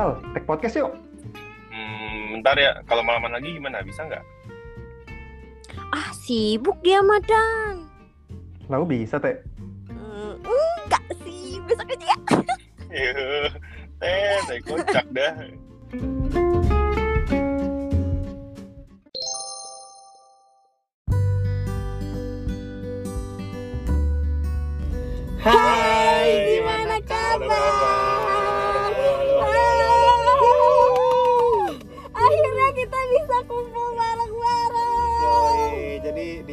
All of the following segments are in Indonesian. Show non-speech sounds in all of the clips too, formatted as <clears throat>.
Sal, tag podcast yuk. Hmm, bentar ya, kalau malaman lagi gimana? Bisa nggak? Ah, sibuk dia, Madan. Lalu bisa, Teh. Hmm, enggak sih, besok aja ya. <laughs> Yuh, teh, teh kocak dah.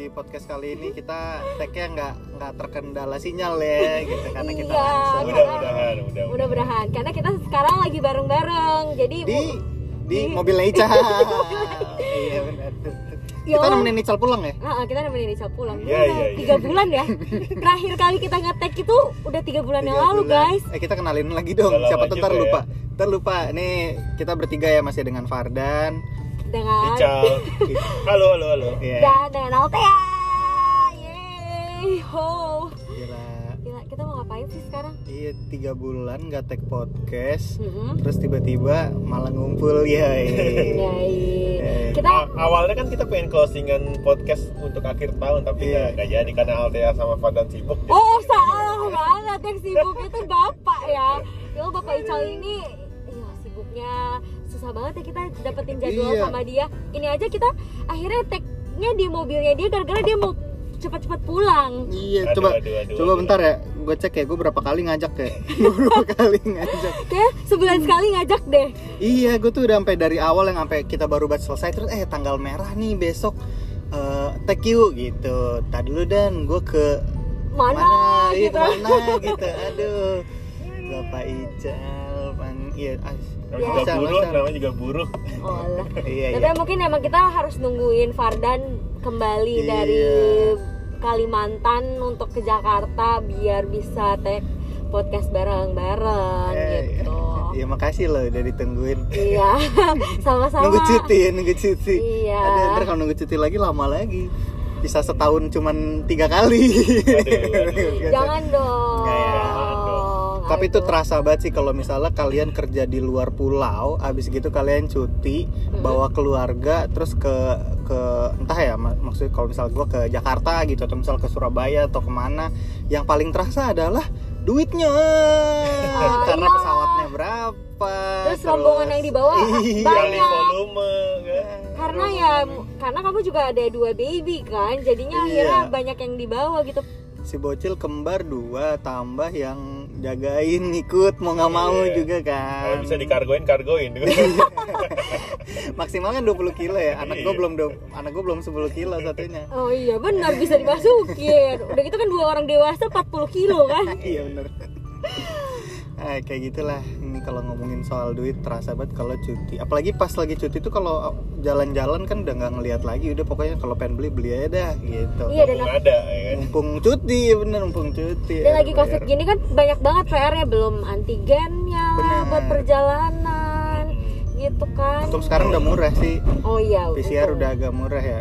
Di podcast kali ini kita tag-nya nggak nggak terkendala sinyal ya gitu karena kita Iya, langsung Mudah-mudahan, mudah Mudah-mudahan, karena kita sekarang lagi bareng-bareng. Jadi di bu- di <laughs> Di- mobilnya Ica. iya benar. Ya Kita Allah. nemenin Ical pulang ya? Ah, ah, kita nemenin Ica pulang. Iya, iya, iya. tiga bulan ya. Terakhir kali kita ngetek itu udah tiga bulan yang Tiga lalu, bulan. guys. Eh kita kenalin lagi dong. Udah lama Siapa tuh ntar lupa. Ntar lupa. Nih kita bertiga ya masih dengan Fardan. Dengan Ical. Halo, halo, halo. Iya. dan dengan Altea. Yeay, ho. Gila. Gila, kita mau ngapain sih sekarang? Iya tiga bulan nggak tag podcast. Mm-mm. Terus tiba-tiba malah ngumpul ya. Iya. <laughs> Kita awalnya kan kita pengen closingan podcast untuk akhir tahun, tapi Iya. nggak jadi karena Altea sama Fadan sibuk. Oh salah banget yang sibuk itu bapak ya <laughs> Allah, bapak Ical ini ya sibuknya susah banget ya kita dapetin jadwal Iya. sama dia Ini aja kita akhirnya tag-nya di mobilnya dia gara-gara dia mau cepat-cepat pulang Iya, Aduh, coba aduh, aduh, coba aduh. bentar ya. Gue cek ya, gue berapa kali ngajak ya. <laughs> Berapa kali ngajak. <laughs> Kayak sebulan sekali ngajak deh Iya, gue tuh udah sampai dari awal yang sampai kita baru buat selesai terus eh tanggal merah nih besok eh thank you gitu. Tadi dulu dan gue ke Mana, Iya, gitu ke mana gitu. Aduh. Bapak Bang. Iya, ah, Namanya Ya. juga buruh, masa. namanya juga buruh. Oh lah. <laughs> Iya, Tapi iya. mungkin emang kita harus nungguin Fardan kembali Iya. dari Kalimantan untuk ke Jakarta biar bisa tag podcast bareng-bareng Eh, gitu. Iya, makasih loh udah ditungguin. Iya, <laughs> sama-sama. Nunggu cuti, nunggu cuti. Iya. Aduh, ntar kalau nunggu cuti lagi lama lagi. Bisa setahun cuman tiga kali. aduh. <laughs> Jangan dong. Nggak ya. Tapi itu terasa banget sih kalau misalnya kalian kerja di luar pulau, abis gitu kalian cuti, bawa keluarga, terus ke ke entah ya, mak- maksudnya kalau misal gue ke Jakarta gitu atau misal ke Surabaya atau ke mana, yang paling terasa adalah duitnya, <laughs> karena iya. pesawatnya berapa, Terus rombongan yang dibawa <laughs> Iya. Banyak. volume kan. Karena ya, karena kamu juga ada dua baby kan, jadinya Iya. akhirnya banyak yang dibawa gitu. si bocil kembar dua tambah yang jagain ikut mau nggak mau Iya. juga Kalau kan bisa dikargoin, kargoin. maksimal kan 20 kilo ya anak gue Iya. belum do- anak gue belum 10 kilo satunya Oh iya benar bisa dimasukin. Udah gitu kan dua orang dewasa 40 kilo kan. iya bener Ah, kayak gitulah ini kalau ngomongin soal duit terasa banget kalau cuti apalagi pas lagi cuti tuh kalau jalan-jalan kan udah nggak ngelihat lagi udah pokoknya kalau pengen beli beli aja dah gitu Iya dan Mumpung ada ya kan. mumpung cuti bener mumpung cuti Dan lagi RBR. covid gini kan banyak banget PR-nya belum antigennya lah buat perjalanan gitu kan. untung sekarang udah murah sih Oh iya. PCR untung. udah agak murah ya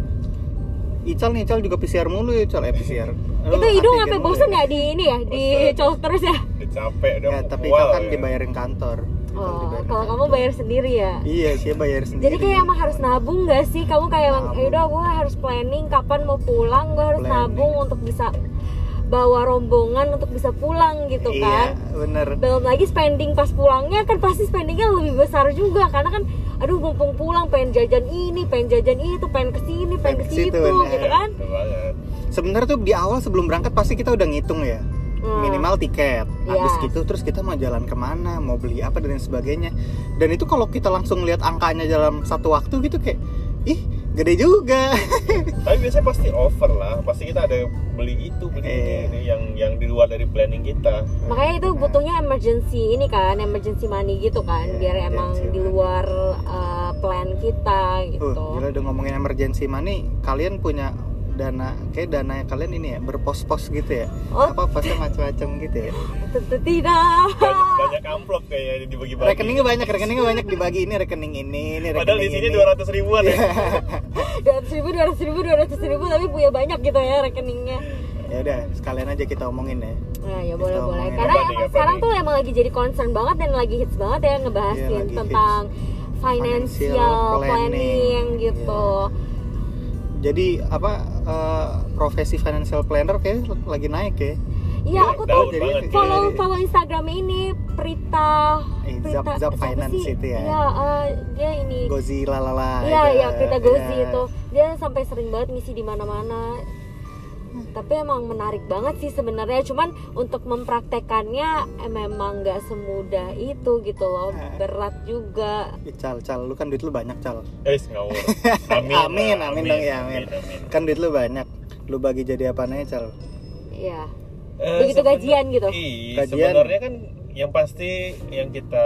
Ical nih, Ical juga PCR mulu ya, Ical eh PCR. Itu hidung sampai bosen ya di ini ya, di colok terus ya. Udah capek, udah Ya, tapi Ical kan ya. dibayarin kantor. Ical Oh, dibayarin kalau kantor. kamu bayar sendiri ya. Iya, sih bayar sendiri. Jadi kayak emang harus nabung gak sih? Kamu kayak emang, yaudah gue harus planning kapan mau pulang, gue harus Planning. nabung untuk bisa bawa rombongan untuk bisa pulang gitu kan. Iya, bener. belum lagi spending pas pulangnya kan pasti spendingnya lebih besar juga karena kan aduh mumpung pulang pengen jajan ini pengen jajan itu pengen ke sini pengen Pengen ke ke situ, bener. gitu kan. Sebenarnya tuh di awal sebelum berangkat pasti kita udah ngitung ya. Hmm. Minimal tiket. Habis Iya. gitu terus kita mau jalan ke mana, mau beli apa dan lain sebagainya. Dan itu kalau kita langsung lihat angkanya dalam satu waktu gitu kayak ih, gede juga. <laughs> Tapi biasanya pasti over lah. Pasti kita ada beli itu, beli ini, Iya. ini yang yang di luar dari planning kita. makanya itu butuhnya emergency ini kan emergency money gitu kan Iya, biar emang emergency di money. luar uh, plan kita gitu Uh, gila udah ngomongin emergency money, kalian punya dana kayak dana kalian ini ya berpos-pos gitu ya Oh. apa posnya macam-macam gitu ya tentu tidak Banyak, banyak amplop kayaknya dibagi-bagi. rekeningnya banyak rekeningnya banyak dibagi ini rekening ini ini rekening Padahal di sini dua ratus ribuan ya. <laughs> dua ratus ribu dua ratus ribu dua ratus ribu tapi punya banyak gitu ya rekeningnya ya udah sekalian aja kita omongin ya Nah, ya boleh Kita boleh. omongin Karena apa nih, emang sekarang nih? tuh emang lagi jadi concern banget dan lagi hits banget ya ngebahasin lagi tentang financial, Financial planning, planning, gitu. Jadi apa eh, profesi financial planner kayak lagi naik ya Iya, aku tuh jadi- follow follow Instagram ini Prita Eh, Prita Zap- Zap Finance sih? itu ya? Iya, eh, dia ini Gozi lalala Iya, iya, Prita Gozi Iya. itu. Dia sampai sering banget ngisi di mana-mana. Tapi emang menarik banget sih sebenarnya. Cuman untuk mempraktekannya eh, memang nggak semudah itu gitu loh. Eh. Berat juga. Ih, cal cal lu kan duit lu banyak cal Eh, ngawur. <laughs> Amin. Amin, lah, amin dong, ya, amin. kan duit lu banyak lu bagi jadi apa nih cal Iya. Eh, Begitu gajian gitu. Iya, Gajian. sebenarnya kan yang pasti yang kita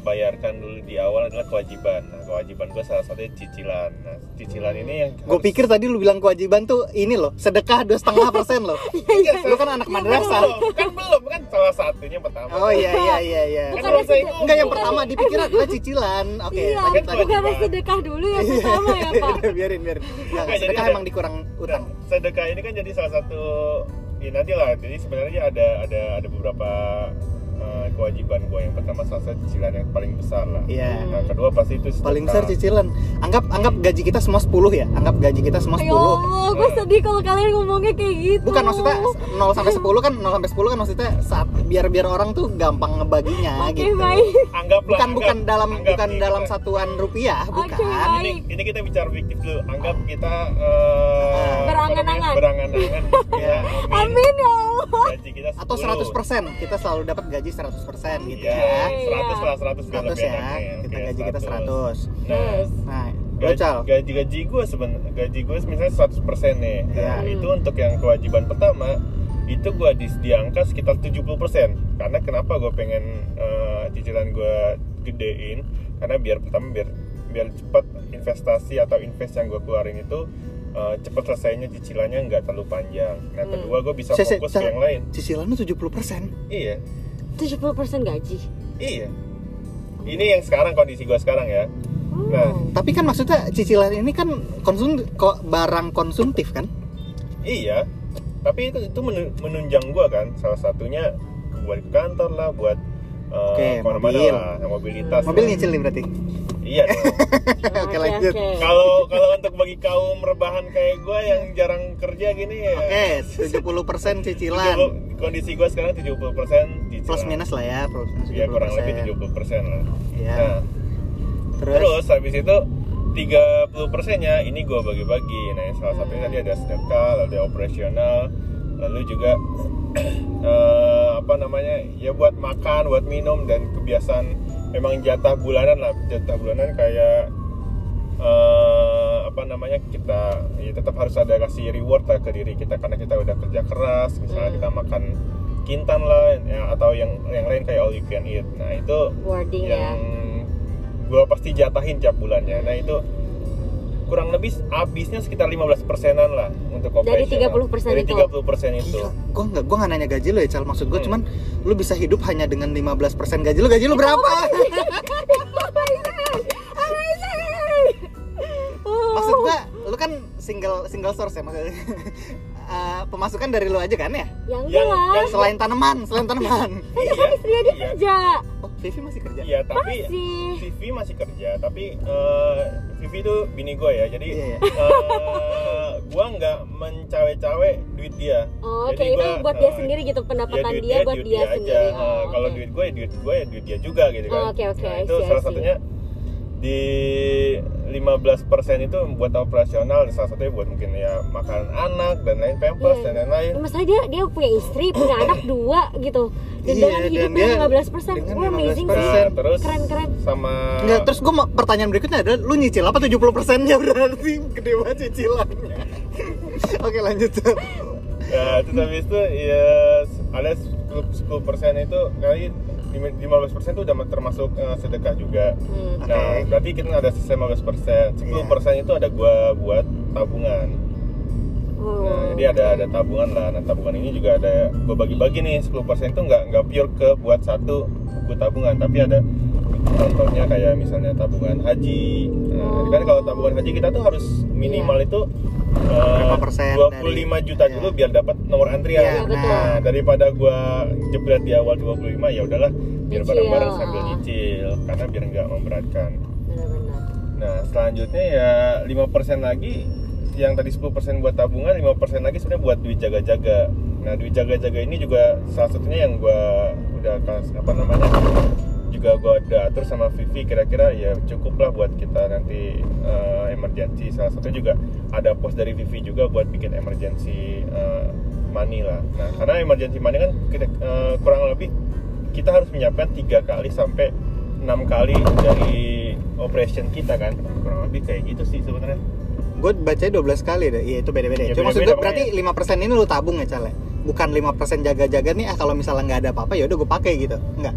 bayarkan dulu di awal adalah kewajiban. Nah, kewajiban gue salah satunya cicilan. Nah, cicilan ini yang gue harus- pikir tadi lu bilang kewajiban tuh ini loh sedekah dua setengah persen loh <laughs> Iya, lu kan anak madrasah belum, kan belum kan salah satunya pertama. oh iya iya iya iya Bukan Kan ada saya enggak yang pertama dipikir adalah cicilan <laughs> oke iya, lanjut lanjut. lanjut bukan ada sedekah dulu yang pertama ya Pak. <laughs> biarin biarin Nggak, jadi sedekah ada- emang dikurang utang Nah, sedekah ini kan jadi salah satu ya nanti lah. Jadi sebenarnya ada ada ada beberapa kewajiban gue. Yang pertama salah satu cicilan yang paling besar lah. Iya. Nah, kedua pasti itu sedekah. paling besar cicilan anggap anggap gaji kita semua 10 ya anggap gaji kita semua 10 Ya Allah, gue sedih kalau kalian ngomongnya kayak gitu. bukan maksudnya 0 sampai 10 kan 0 sampai 10 kan maksudnya saat biar biar orang tuh gampang ngebaginya Oke, gitu baik. Anggaplah bukan anggap- bukan dalam anggap bukan nih dalam kita- satuan rupiah Oke, bukan baik. ini ini kita bicara fiktif dulu anggap kita eh, Berangan-angan. berangan-angan <laughs> Iya. Amin ya Allah. gaji kita 10. atau 100% kita selalu dapat gaji 100% gitu Iya, ya 100 lah 100 biar 100 lebih ya nih. kita Oke, gaji kita 100 Nah, Yes. nah gaji, gaji gaji gue sebenarnya gaji gue misalnya 100% nih. Iya. Nah, itu untuk yang kewajiban pertama itu gue di, di angka sekitar 70% karena kenapa gue pengen eh, cicilan gue gedein karena biar pertama biar biar cepat investasi atau invest yang gue keluarin itu eh, cepat selesainya cicilannya nggak terlalu panjang nah Hmm. kedua gue bisa Saya- saya- fokus ke yang lain cicilan lu 70% iya 70% gaji. iya ini yang sekarang kondisi gue sekarang ya Oh. Nah. tapi kan maksudnya cicilan ini kan konsum kok barang konsumtif kan Iya, tapi itu itu menu- menunjang gua kan. Salah satunya buat ke kantor lah, buat uh, Oke, ke mana-mana mobil. lah, mobilitas. mobil lah. nyicil nih berarti Iya. <laughs> Oke, lanjut. Kalau kalau untuk bagi kaum rebahan kayak gua yang jarang kerja gini ya. oke 70% cicilan 70 kondisi gua sekarang 70% cicilan. plus minus lah ya plus minus Ya kurang 70%. lebih 70% lah. Iya. Nah, terus, Terus habis itu 30 persennya ini gue bagi-bagi. Nah, salah satunya tadi ada sedekah, ada operasional, lalu juga <clears throat> eh, apa namanya ya buat makan, buat minum dan kebiasaan memang jatah bulanan lah, jatah bulanan kayak eh, apa namanya kita ya tetap harus ada kasih reward lah ke diri kita karena kita udah kerja keras, misalnya Hmm. kita makan kintan lah ya, atau yang yang lain kayak all you can eat. Nah itu Wording ya. yang gue pasti jatahin tiap bulannya nah itu kurang lebih habisnya sekitar 15 persenan lah untuk Dari operasional. 30% dari itu? 30 persen itu gue nggak gue nggak nanya gaji lo ya cal maksud gue Hmm. cuman lu bisa hidup hanya dengan 15% gaji lu gaji lu berapa <laughs> maksud gue lu kan single single source ya maksudnya <laughs> Eh, pemasukan dari lu aja kan ya Ya Yang- lah. yang- selain tanaman selain tanaman Itu <laughs> kan istrinya dia iya. kerja. oh Vivi masih kerja Iya, tapi Masih. Vivi masih kerja tapi eh, Vivi itu bini gue ya jadi Iya, iya. eh, gue nggak mencawe-cawe duit dia Oh, Jadi Oke, itu gua, buat dia eh, sendiri gitu ya pendapatan duit dia, buat duit dia, aja. sendiri. Oh, kalau oke. duit gue ya duit gue ya duit dia juga gitu kan Oh, oke, oke, nah, I itu see, I salah satunya di 15% itu buat operasional salah satunya buat mungkin ya makanan anak dan lain pampers Iya. dan lain-lain Ya, Masalah dia dia punya istri, punya <coughs> anak dua gitu. Dan Iya, dengan dan hidup dia dengan 15 persen, dengan wah amazing sih. 15%. Nah, terus Keren-keren. sama Enggak, terus gue pertanyaan berikutnya adalah lu nyicil apa 70% nya <laughs> berarti gede banget cicilannya. <laughs> Oke, lanjut. ya terus habis itu ya ada 10 persen itu kali 15 persen itu udah termasuk eh, sedekah juga Hmm. nah Oke. berarti kita ada sisa 15 persen 10 Iya. persen itu ada gua buat tabungan Oh. Nah, jadi ada ada tabungan lah. Nah, tabungan ini juga ada gue bagi-bagi nih 10% itu nggak nggak pure ke buat satu buku tabungan, tapi ada contohnya kayak misalnya tabungan haji. Nah, Oh. kan kalau tabungan haji kita tuh harus minimal Iya. itu eh, Berapa persen 25 dari- juta ya. dulu biar dapat nomor antrian. Betul. Nah, daripada gua jebret di awal 25 ya udahlah biar bareng-bareng sambil nyicil karena biar nggak memberatkan. benar-benar Nah, selanjutnya ya 5% lagi yang tadi 10% buat tabungan, 5% lagi sebenarnya buat duit jaga-jaga. Nah, duit jaga-jaga ini juga salah satunya yang gua udah kas apa namanya? Juga gua udah atur sama Vivi kira-kira ya cukup lah buat kita nanti eh, emergency. Salah satunya juga ada pos dari Vivi juga buat bikin emergency eh, money lah. Nah, karena emergency money kan kita- eh, kurang lebih kita harus menyiapkan tiga kali sampai enam kali dari operation kita kan. Kurang lebih kayak gitu sih sebenarnya. Gue bacanya 12 kali deh. Iya itu beda-beda. Ya, cuma maksud gue berarti 5% ini lu tabung ya Cal ya? bukan 5% jaga-jaga nih ah kalau misalnya nggak ada apa-apa ya udah gue pakai gitu. Enggak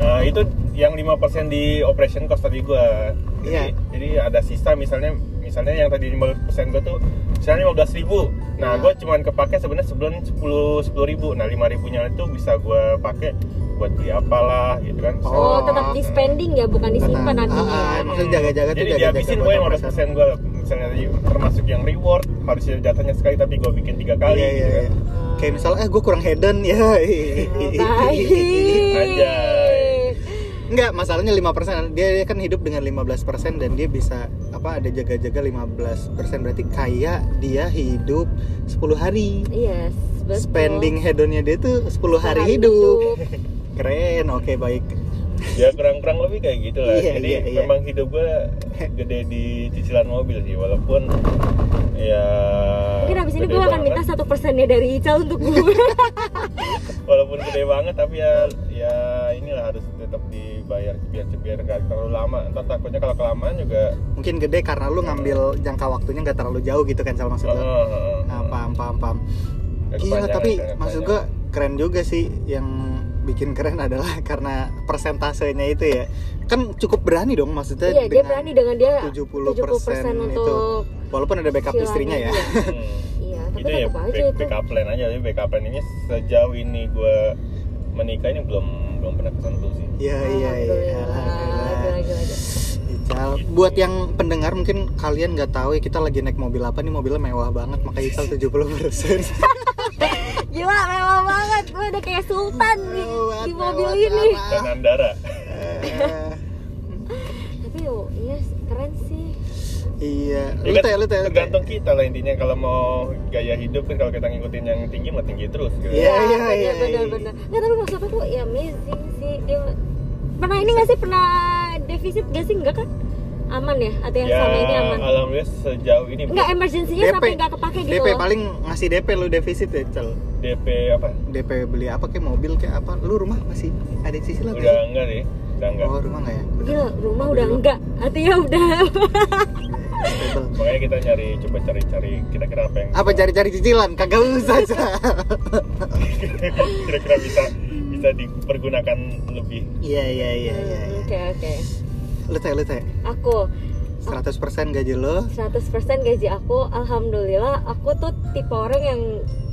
nah itu yang 5% di operation cost tadi gua jadi, Iya. jadi ada sisa misalnya misalnya yang tadi 15% gua tuh misalnya 15 ribu nah Nah. gua cuman kepake sebenarnya sebulan 10 10 ribu nah 5 ribunya itu bisa gua pakai buat beli apalah gitu kan oh, Oh. tetap di spending ya bukan disimpan Ah, nantinya ah, ya maksudnya jaga-jaga tuh jadi jaga-jaga dihabisin buat gue yang operasi. 15% gue misalnya tadi termasuk yang reward harusnya jatahnya sekali tapi gue bikin tiga kali iya iya gitu iya kan. kayak misalnya eh gue kurang hedon ya baik Anjay. Enggak, masalahnya 5% dia, dia kan hidup dengan 15% dan dia bisa apa ada jaga-jaga 15% berarti kayak dia hidup 10 hari. yes betul Spending hedonnya dia tuh 10 hari, hidup. <laughs> Keren, oke baik. ya kurang-kurang lebih kayak gitu lah Iya, jadi iya, iya. memang hidup gue gede di cicilan mobil sih walaupun ya mungkin abis ini gue akan banget. minta satu persennya dari Ical untuk gue <laughs> walaupun gede banget tapi ya ya inilah harus tetap dibayar biar biar nggak terlalu lama entar takutnya kalau kelamaan juga Mungkin gede karena lu ngambil jangka waktunya nggak terlalu jauh gitu kan salah maksud oh, oh, oh. Nah, paham, paham, paham. Kepanjangan, tapi nggak maksud gua keren juga sih yang bikin keren <laughs> adalah karena persentasenya itu ya. Kan cukup berani dong maksudnya iya dia dengan berani dengan dia 70% 70% itu. untuk Walaupun ada backup istrinya ya. dia. Hmm. iya tapi itu ya tetap aja back, itu backup plan aja tapi backup plan ini sejauh ini gue menikah ini belum belum pernah kesentuh sih Iya, iya, iya. Ical, buat yang pendengar mungkin kalian nggak tahu ya kita lagi naik mobil apa nih mobilnya mewah banget makanya Ical 70% <laughs> Gila, mewah banget. Gue udah kayak sultan Mewah, di mobil ini. parah. dan Andara Eh, Tapi oh, iya keren sih. Iya, Ya lu kan, teh, lu teh, tergantung kita lah intinya kalau mau gaya hidup kan kalau kita ngikutin yang tinggi mah tinggi terus gitu. Iya, iya, bener, iya, bener, iya. bener. Nggak, tapi maksud aku ya amazing sih. Dia pernah ini nggak sih pernah defisit gak sih enggak kan? Aman ya? Atau yang ya selama ini aman? alhamdulillah sejauh ini Enggak, emergency-nya DP. sampai nggak kepake gitu DP loh. paling ngasih DP lu defisit ya, Cal. DP apa DP beli apa kayak mobil kayak apa? Lu rumah masih ada cicilan udah nggak? enggak sih udah enggak Oh, rumah enggak ya? Gila, rumah udah lu. enggak. Artinya udah makanya kita nyari coba cari-cari kira-kira apa yang Apa cari-cari cicilan? Kagak usah, <laughs> kira-kira bisa bisa dipergunakan lebih Iya, iya, iya, iya. iya. Oke, oke. Lu teh, lu teh. Aku 100% gaji lo 100% gaji aku alhamdulillah aku tuh tipe orang yang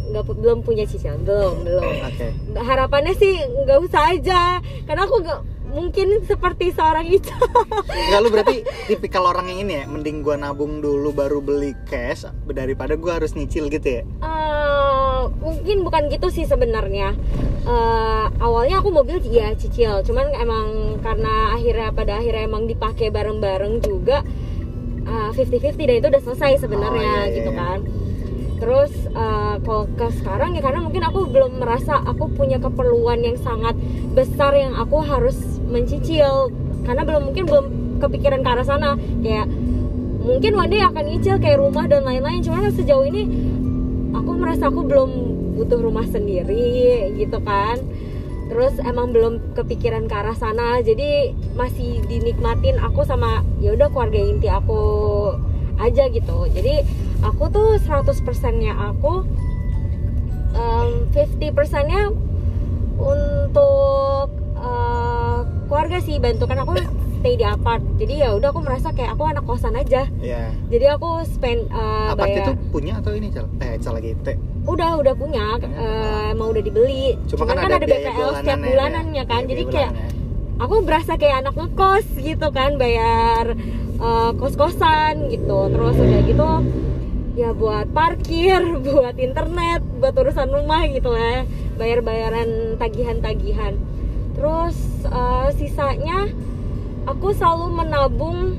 nggak belum punya cicilan belum belum Oke. harapannya sih nggak usah aja karena aku nggak mungkin seperti seorang itu. <laughs> Enggak lu berarti tipikal orang yang ini ya, mending gua nabung dulu baru beli cash daripada gua harus nyicil gitu ya. Eh, mungkin bukan gitu sih sebenarnya. Eh, awalnya aku mobil ya cicil. Cuman emang karena akhirnya pada akhirnya emang dipakai bareng-bareng juga eh, 50-50 dan itu udah selesai sebenarnya Oh, iya, iya, gitu iya. kan terus eh, kalau ke sekarang ya karena mungkin aku belum merasa aku punya keperluan yang sangat besar yang aku harus mencicil. Karena belum mungkin belum kepikiran ke arah sana. Kayak mungkin one day akan nyicil kayak rumah dan lain-lain. Cuman sejauh ini aku merasa aku belum butuh rumah sendiri gitu kan. Terus emang belum kepikiran ke arah sana. Jadi masih dinikmatin aku sama ya udah keluarga inti aku aja gitu. Jadi aku tuh 100% nya aku em, 50% nya untuk eh, keluarga sih bantu kan aku stay di apart. Jadi ya udah aku merasa kayak aku anak kosan aja. Iya. jadi aku spend eh, Apart bayar. itu punya atau ini, Cal? Eh, Cal lagi teh. udah udah punya. Eh, emang udah dibeli. Cuma cuman kan kan, ada ada, BPL setiap bulanannya, bulanannya ya. kan jadi kayak aku berasa kayak anak ngekos gitu kan bayar eh, kos-kosan gitu. Terus udah gitu ya buat parkir <laughs> buat internet buat urusan rumah gitu lah ya. bayar-bayaran tagihan-tagihan. Terus eh, sisanya aku selalu menabung.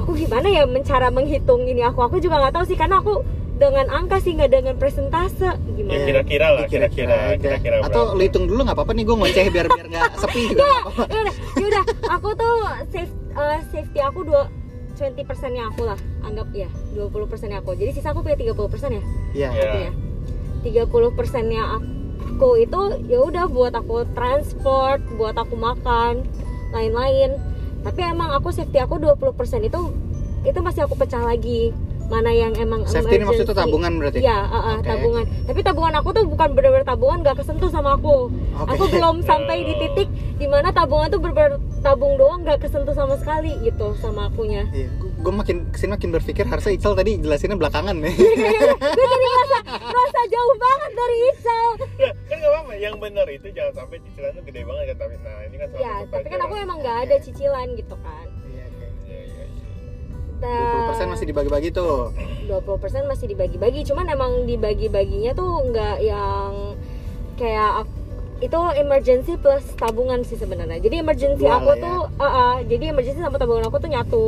Aku gimana ya mencara menghitung ini? Aku aku juga nggak tahu sih karena aku dengan angka sih nggak dengan presentase Ya gimana kira-kira lah, kira-kira, kira-kira atau lu hitung dulu nggak apa-apa nih gue ngoceh biar biar nggak sepi <laughs> juga yaudah, yaudah. Aku tuh safe, eh, safety aku dua 20 persennya aku lah anggap ya 20 persennya aku jadi sisa aku punya 30 persen ya Iya. Iya. aku ya 30 persennya aku itu ya udah buat aku transport buat aku makan lain-lain tapi emang aku safety aku 20 persen itu itu masih aku pecah lagi mana yang emang Safety ini maksudnya emergency. tabungan berarti? Iya, uh, uh, Oke. tabungan. Tapi tabungan aku tuh bukan benar-benar tabungan gak kesentuh sama aku. Oke. Aku belum <laughs> sampai di titik di mana tabungan tuh benar-benar tabung doang gak kesentuh sama sekali gitu sama akunya. Iya, gue makin ke sini makin berpikir harusnya Ical tadi jelasinnya belakangan nih. Gue jadi merasa, merasa jauh banget dari Ical. Ya, kan nggak apa-apa. Yang benar itu jangan sampai cicilan tuh gede banget kan. Tapi nah ini kan salah Ya, tapi kan aku emang gak ada cicilan gitu kan. 20% masih dibagi-bagi tuh. 20% masih dibagi-bagi cuman emang dibagi-baginya tuh nggak yang kayak ak- itu emergency plus tabungan sih sebenarnya jadi emergency Dua aku ya. tuh ah, ah, jadi emergency sama tabungan aku tuh nyatu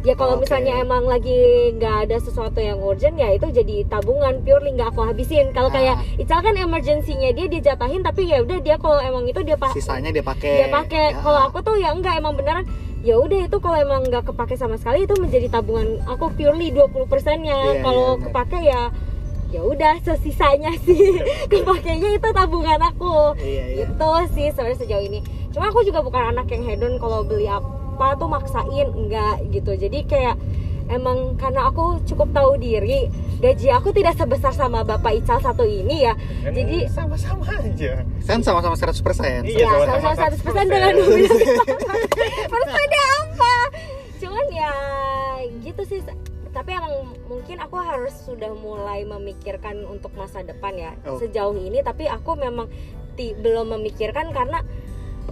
ya kalau Oke. misalnya emang lagi nggak ada sesuatu yang urgent ya itu jadi tabungan purely nggak aku habisin kalau kayak Ah. Ical kan emergensinya dia dia jatahin tapi ya udah dia kalau emang itu dia pak Sisanya dia pakai. dia pakai Ya. kalau aku tuh ya enggak emang beneran ya udah itu kalau emang nggak kepake sama sekali itu menjadi tabungan aku purely 20 persennya. Iya, kalau iya, kepake ya ya udah sesisanya sih. <laughs> Kepakainya itu tabungan aku. Iya, iya. itu sih sebenarnya sejauh ini. Cuma aku juga bukan anak yang hedon kalau beli apa tuh maksain enggak gitu. Jadi kayak emang karena aku cukup tahu diri gaji aku tidak sebesar sama bapak Ical satu ini ya Kan jadi sama-sama aja. Kan sama-sama 100%. Iya, ya sama-sama sama 100% 100%. dengan persennya <laughs> apa cuman ya gitu sih tapi emang mungkin aku harus sudah mulai memikirkan untuk masa depan ya Oh. sejauh ini tapi aku memang ti- belum memikirkan karena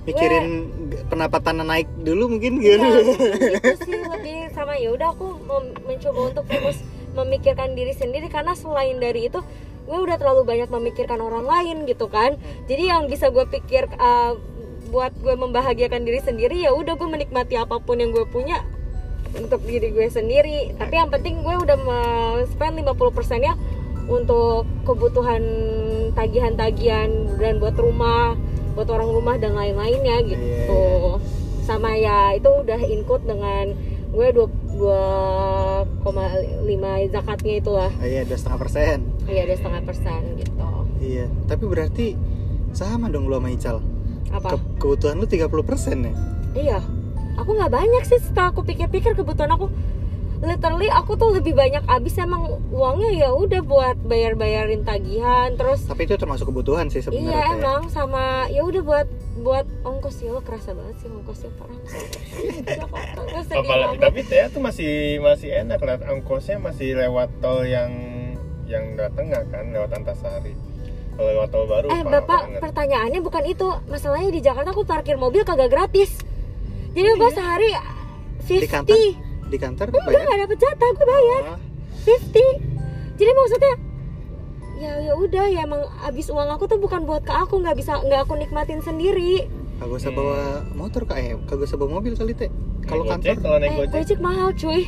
Mikirin pendapatan naik dulu mungkin ya, gitu. <laughs> gitu sih lebih sama ya udah aku mencoba untuk fokus memikirkan diri sendiri karena selain dari itu gue udah terlalu banyak memikirkan orang lain gitu kan. Jadi yang bisa gue pikir uh, buat gue membahagiakan diri sendiri ya udah gue menikmati apa pun yang gue punya untuk diri gue sendiri. Tapi yang penting gue udah spend 50% nya untuk kebutuhan tagihan-tagihan dan buat rumah buat orang rumah dan lain-lainnya gitu Iya, sama ya itu udah include dengan gue dua dua koma lima zakatnya itulah Oh, iya, dua setengah persen. iya dua setengah persen gitu Iya, tapi berarti sama dong lu sama Ical. apa Ke- kebutuhan lu 30% ya? iya aku nggak banyak sih setelah aku pikir-pikir kebutuhan aku literally aku tuh lebih banyak abis emang uangnya ya udah buat bayar-bayarin tagihan terus Tapi itu termasuk kebutuhan sih sebenarnya. iya kayak. emang sama ya udah buat buat ongkos ya lo kerasa banget sih ongkosnya parah <laughs> Apalagi, banget. tapi saya tuh masih masih enak lihat angkosnya masih lewat tol yang yang datang nggak kan lewat Antasari. Kalau lewat tol baru Eh bapak banget. pertanyaannya bukan itu Masalahnya di Jakarta aku parkir mobil kagak gratis Jadi gue sehari Di kantor 50 di kantor Enggak bayar. gak dapet jatah gue bayar. Oh, 50 Jadi maksudnya Ya ya udah ya emang abis uang aku tuh bukan buat ke aku nggak bisa nggak aku nikmatin sendiri. Kagak usah Hmm. bawa motor kak. Eh kagak usah bawa mobil kali teh. Kalau kantor kalau naik Eh gojek. Gojek mahal cuy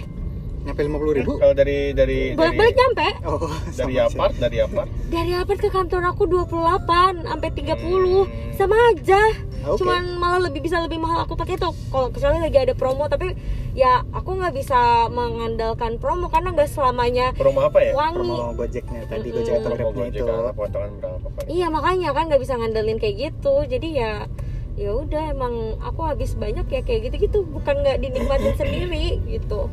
nyampe lima puluh ribu? Kalau dari dari dari Bolak-balik nyampe. Oh <laughs> dari apart dari apart. Dari apart ke kantor aku 28 sampai 30 Hmm. Sama aja. Oke. cuman malah lebih bisa lebih mahal aku pakai itu kalau kecuali lagi ada promo tapi ya aku nggak bisa mengandalkan promo karena nggak selamanya promo apa ya? wangi. Promo gojeknya tadi Mm-mm. gojek atau grabnya itu. potongan berapa iya makanya kan nggak bisa ngandelin kayak gitu. Jadi ya ya udah emang aku habis banyak ya kayak gitu gitu bukan nggak dinikmatin sendiri gitu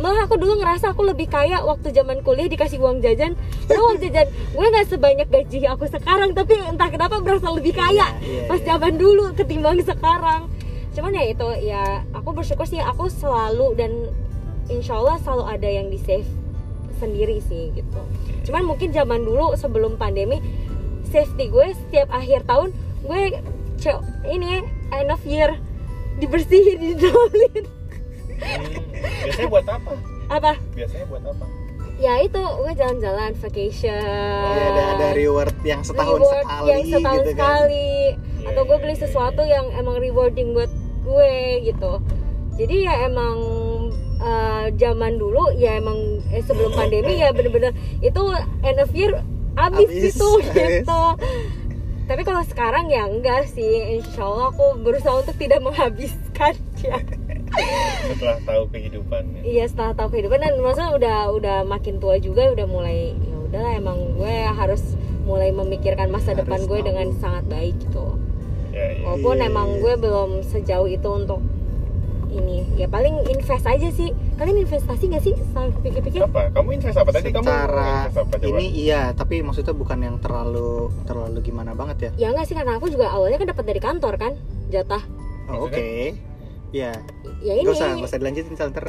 malah aku dulu ngerasa aku lebih kaya waktu zaman kuliah dikasih uang jajan. Uang jajan gue nggak sebanyak gaji aku sekarang tapi entah kenapa berasa lebih kaya Iya, pas iya. zaman dulu ketimbang sekarang. Cuman ya itu ya aku bersyukur sih aku selalu dan insya Allah selalu ada yang di save sendiri sih gitu. Cuman mungkin zaman dulu sebelum pandemi safety gue setiap akhir tahun gue ini end of year dibersihin <laughs> didolin. Hmm, biasanya buat apa? Apa? Biasanya buat apa? Ya itu gue jalan-jalan vacation. Iya, ada ada reward yang setahun reward sekali yang setahun gitu kan. sekali. Iya, atau gue iya, beli iya, sesuatu yang emang rewarding buat gue gitu. Jadi ya emang eh, zaman dulu ya emang eh, sebelum pandemi ya bener-bener itu end of year abis Abis, gitu <laughs> abis. gitu. Tapi kalau sekarang ya enggak sih. Insya Allah aku berusaha untuk tidak menghabiskan <laughs> ya setelah tahu kehidupannya. Iya setelah tahu kehidupan dan maksudnya udah udah makin tua juga udah mulai ya udahlah emang gue harus mulai memikirkan masa Harus depan gue tahu. dengan sangat baik gitu ya, ya. walaupun Iya, emang iya. gue belum sejauh itu untuk ini. Ya paling invest aja sih. Kalian investasi gak sih? Setelah pikir-pikir. Apa? Kamu invest apa tadi? Kamu invest apa coba? ini iya tapi maksudnya bukan yang terlalu terlalu gimana banget ya? Ya enggak sih karena aku juga awalnya kan dapat dari kantor kan jatah. Oh, oke. Maksudnya? Ya ya ini. Nggak usah nggak usah dilanjutin ntar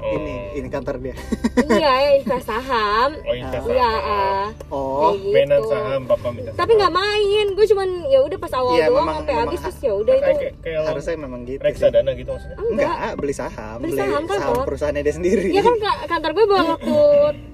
Oh. ini ini kantor dia. Iya ya <laughs> invest saham. Oh invest iya saham. ah, oh. kayak gitu. mainan saham bapak minta tapi nggak main gue cuman ya udah pas awal Iya, doang memang- sampai memang habis ha- terus ya udah itu. kayak kayak, harusnya memang gitu sih. reksadana gitu maksudnya? Enggak. Enggak beli saham Beli saham kan, saham perusahaannya dia sendiri. Ya kan ka- kantor gue bawa <laughs> waktu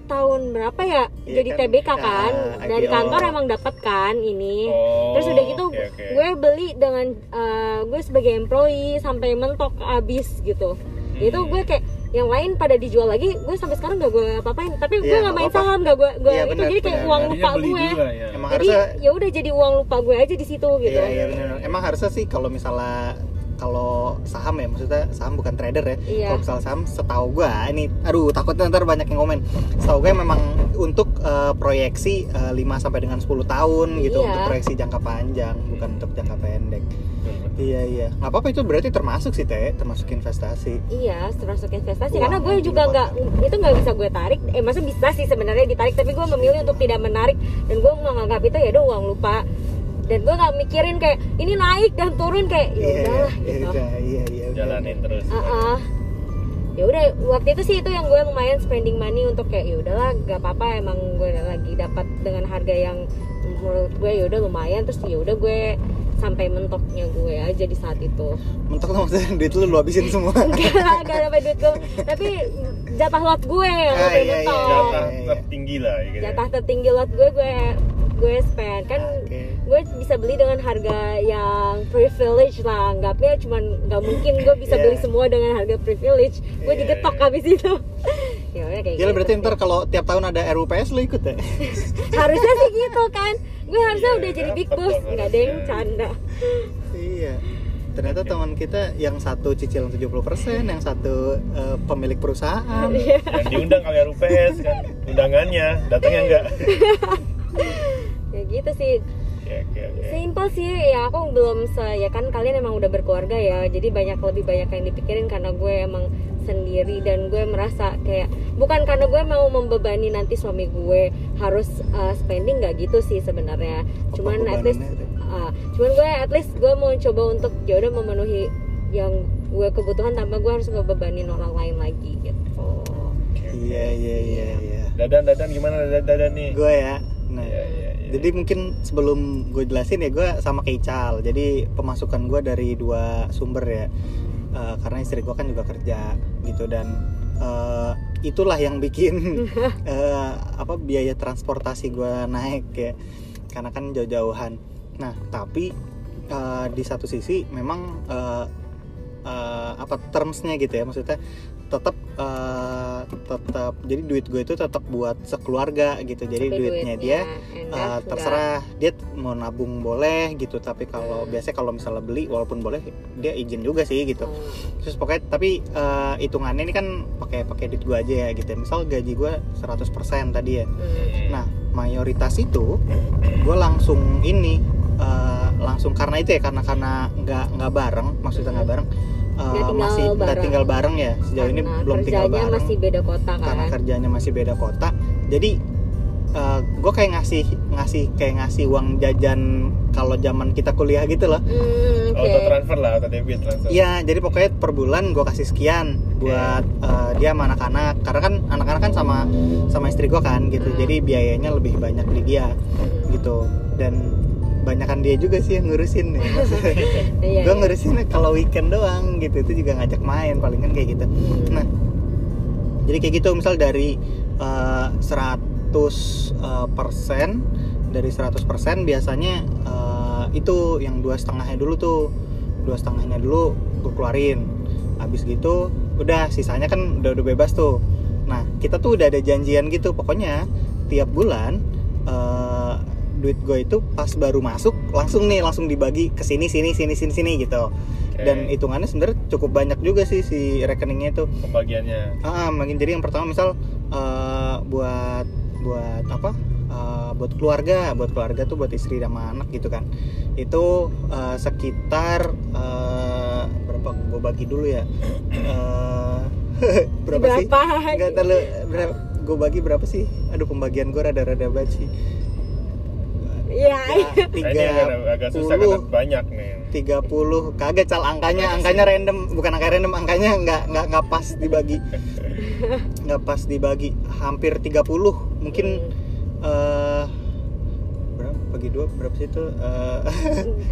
tahun berapa ya Iya jadi kan, TBK kan ah, dari IPO. kantor emang dapat kan ini oh terus udah gitu oke, oke. gue beli dengan eh, gue sebagai employee sampai mentok abis gitu itu Hmm. gue kayak yang lain pada dijual lagi gue sampai sekarang gak gue apa-apain tapi gue Iya, nggak nggak main apa-apa. saham gak gue gue Iya, itu benar, jadi kayak benar. uang lupa gue juga ya emang jadi harusnya ya udah jadi uang lupa gue aja di situ gitu Iya iya benar. Emang harusnya sih kalau misalnya kalau saham ya maksudnya saham bukan trader ya. Iya. Kalau misalnya saham setahu gua ini aduh takutnya ntar banyak yang komen. Setahu gue memang untuk eh, proyeksi eh, 5 sampai dengan 10 tahun gitu Iya. untuk proyeksi jangka panjang bukan untuk jangka pendek. Betul, betul. Iya iya. nggak apa-apa itu berarti termasuk sih teh, termasuk investasi. Iya, termasuk investasi Uang karena gue juga nggak itu nggak bisa gue tarik. Eh, masa bisa sih sebenarnya ditarik, tapi gue memilih untuk tidak menarik dan gue menganggap itu ya udah uang lupa. Dan gue nggak mikirin kayak ini naik dan turun kayak ya Iya udahlah iya gitu. iya iya. iya, jalanin terus Ah, ah. ya udah waktu itu sih itu yang gue lumayan spending money untuk kayak ya udahlah gak apa-apa emang gue lagi dapat dengan harga yang menurut gue ya udah lumayan terus ya udah gue sampai mentoknya gue aja di saat itu Mentok tuh maksudnya duit lu lu habisin semua. <laughs> enggak enggak dapat duit gue tapi jatah lot gue yang Ah, iya, iya, mentok iya. jatah tertinggi lah gitu ya. jatah tertinggi lot gue gue gue spend kan Oke. Gue bisa beli dengan harga yang privilege lah anggapnya cuman nggak mungkin gue bisa <laughs> Iya. beli semua dengan harga privilege gue Iya, digetok iya. habis itu <laughs> ya udah kayak Gila gitu berarti sih. ntar kalau tiap tahun ada RUPS lu ikut ya? <laughs> harusnya sih gitu kan gue harusnya Iya, udah jadi big boss nggak ada yang canda Iya. Ternyata teman kita yang satu cicilan 70%, yang satu eh, pemilik perusahaan. Iya. yang diundang kali RUPS kan undangannya datangnya enggak sih, ya aku belum se ya kan kalian emang udah berkeluarga ya, jadi banyak lebih banyak yang dipikirin karena gue emang sendiri dan gue merasa kayak bukan karena gue mau membebani nanti suami gue harus uh, spending nggak gitu sih sebenarnya, cuman at least uh, cuman gue at least gue mau coba untuk ya udah memenuhi yang gue kebutuhan tanpa gue harus ngebebanin orang lain lagi gitu. Iya iya iya iya. dadan dadan gimana? Dadan dadan nih. Gue ya. Nah, Iya, iya, iya. jadi mungkin sebelum gue jelasin ya gue sama kayak Ical. Jadi pemasukan gue dari dua sumber ya. Eh, karena istri gue kan juga kerja gitu dan eh, itulah yang bikin <laughs> eh, apa biaya transportasi gue naik ya. Karena kan jauh-jauhan. Nah, tapi eh, di satu sisi memang eh, eh, apa termsnya gitu ya maksudnya tetap eh, tetap jadi duit gue itu tetap buat sekeluarga gitu. Jadi Tapi duitnya dia nggak- terserah. dia mau nabung boleh gitu tapi kalau Hmm. biasanya kalau misalnya beli walaupun boleh dia izin juga sih gitu. Oh. terus pokoknya tapi eh, hitungannya ini kan pakai pakai duit gue aja ya gitu misal gaji gue 100% tadi ya. Hmm. Nah, mayoritas itu gue langsung ini eh, langsung karena itu ya karena karena nggak nggak bareng, maksudnya nggak bareng eh, Nggak tinggal masih bareng. tinggal bareng ya sejauh ini Karena belum tinggal kerjanya bareng masih beda kota kan. karena kerjanya masih beda kota. Jadi gue kayak ngasih ngasih kayak ngasih uang jajan kalau zaman kita kuliah gitu loh. Hmm, oke. auto transfer lah auto debit langsung Iya, jadi pokoknya per bulan gue kasih sekian buat eh, dia sama anak-anak. Karena kan anak-anak kan sama sama istri gue kan gitu. Hmm. Jadi biayanya lebih banyak di dia Hmm. gitu. Dan banyakan dia juga sih yang ngurusin ya. <laughs> Iya, gue iya. ngurusin kalau weekend doang gitu. Itu juga ngajak main paling kan kayak gitu. Hmm. Nah, jadi kayak gitu misal dari eh, 100 eh, persen dari 100 persen biasanya eh, itu yang dua setengahnya dulu tuh dua setengahnya dulu gue keluarin habis gitu udah sisanya kan udah udah bebas tuh nah kita tuh udah ada janjian gitu pokoknya tiap bulan eh, duit gue itu pas baru masuk langsung nih langsung dibagi ke sini sini sini sini sini gitu. Oke. dan hitungannya sebenarnya cukup banyak juga sih si rekeningnya itu. Pembagiannya. Ah makin jadi yang pertama misal eh, buat buat apa? Eh, buat keluarga buat keluarga tuh buat istri sama anak gitu kan. Itu eh, sekitar eh, berapa? Gue bagi dulu ya. Eh, <laughs> berapa, sih? Berapa? nggak terlalu berapa? Gue bagi berapa sih? Aduh pembagian gue rada-rada banget sih Iya. Ya, ini agak, agak susah karena 30 banyak nih. 30 kagak cal. Angkanya angkanya random. Bukan angka random angkanya nggak nggak nggak pas dibagi. Nggak pas dibagi. Hampir 30 mungkin eh berapa? Bagi dua berapa sih itu? Eh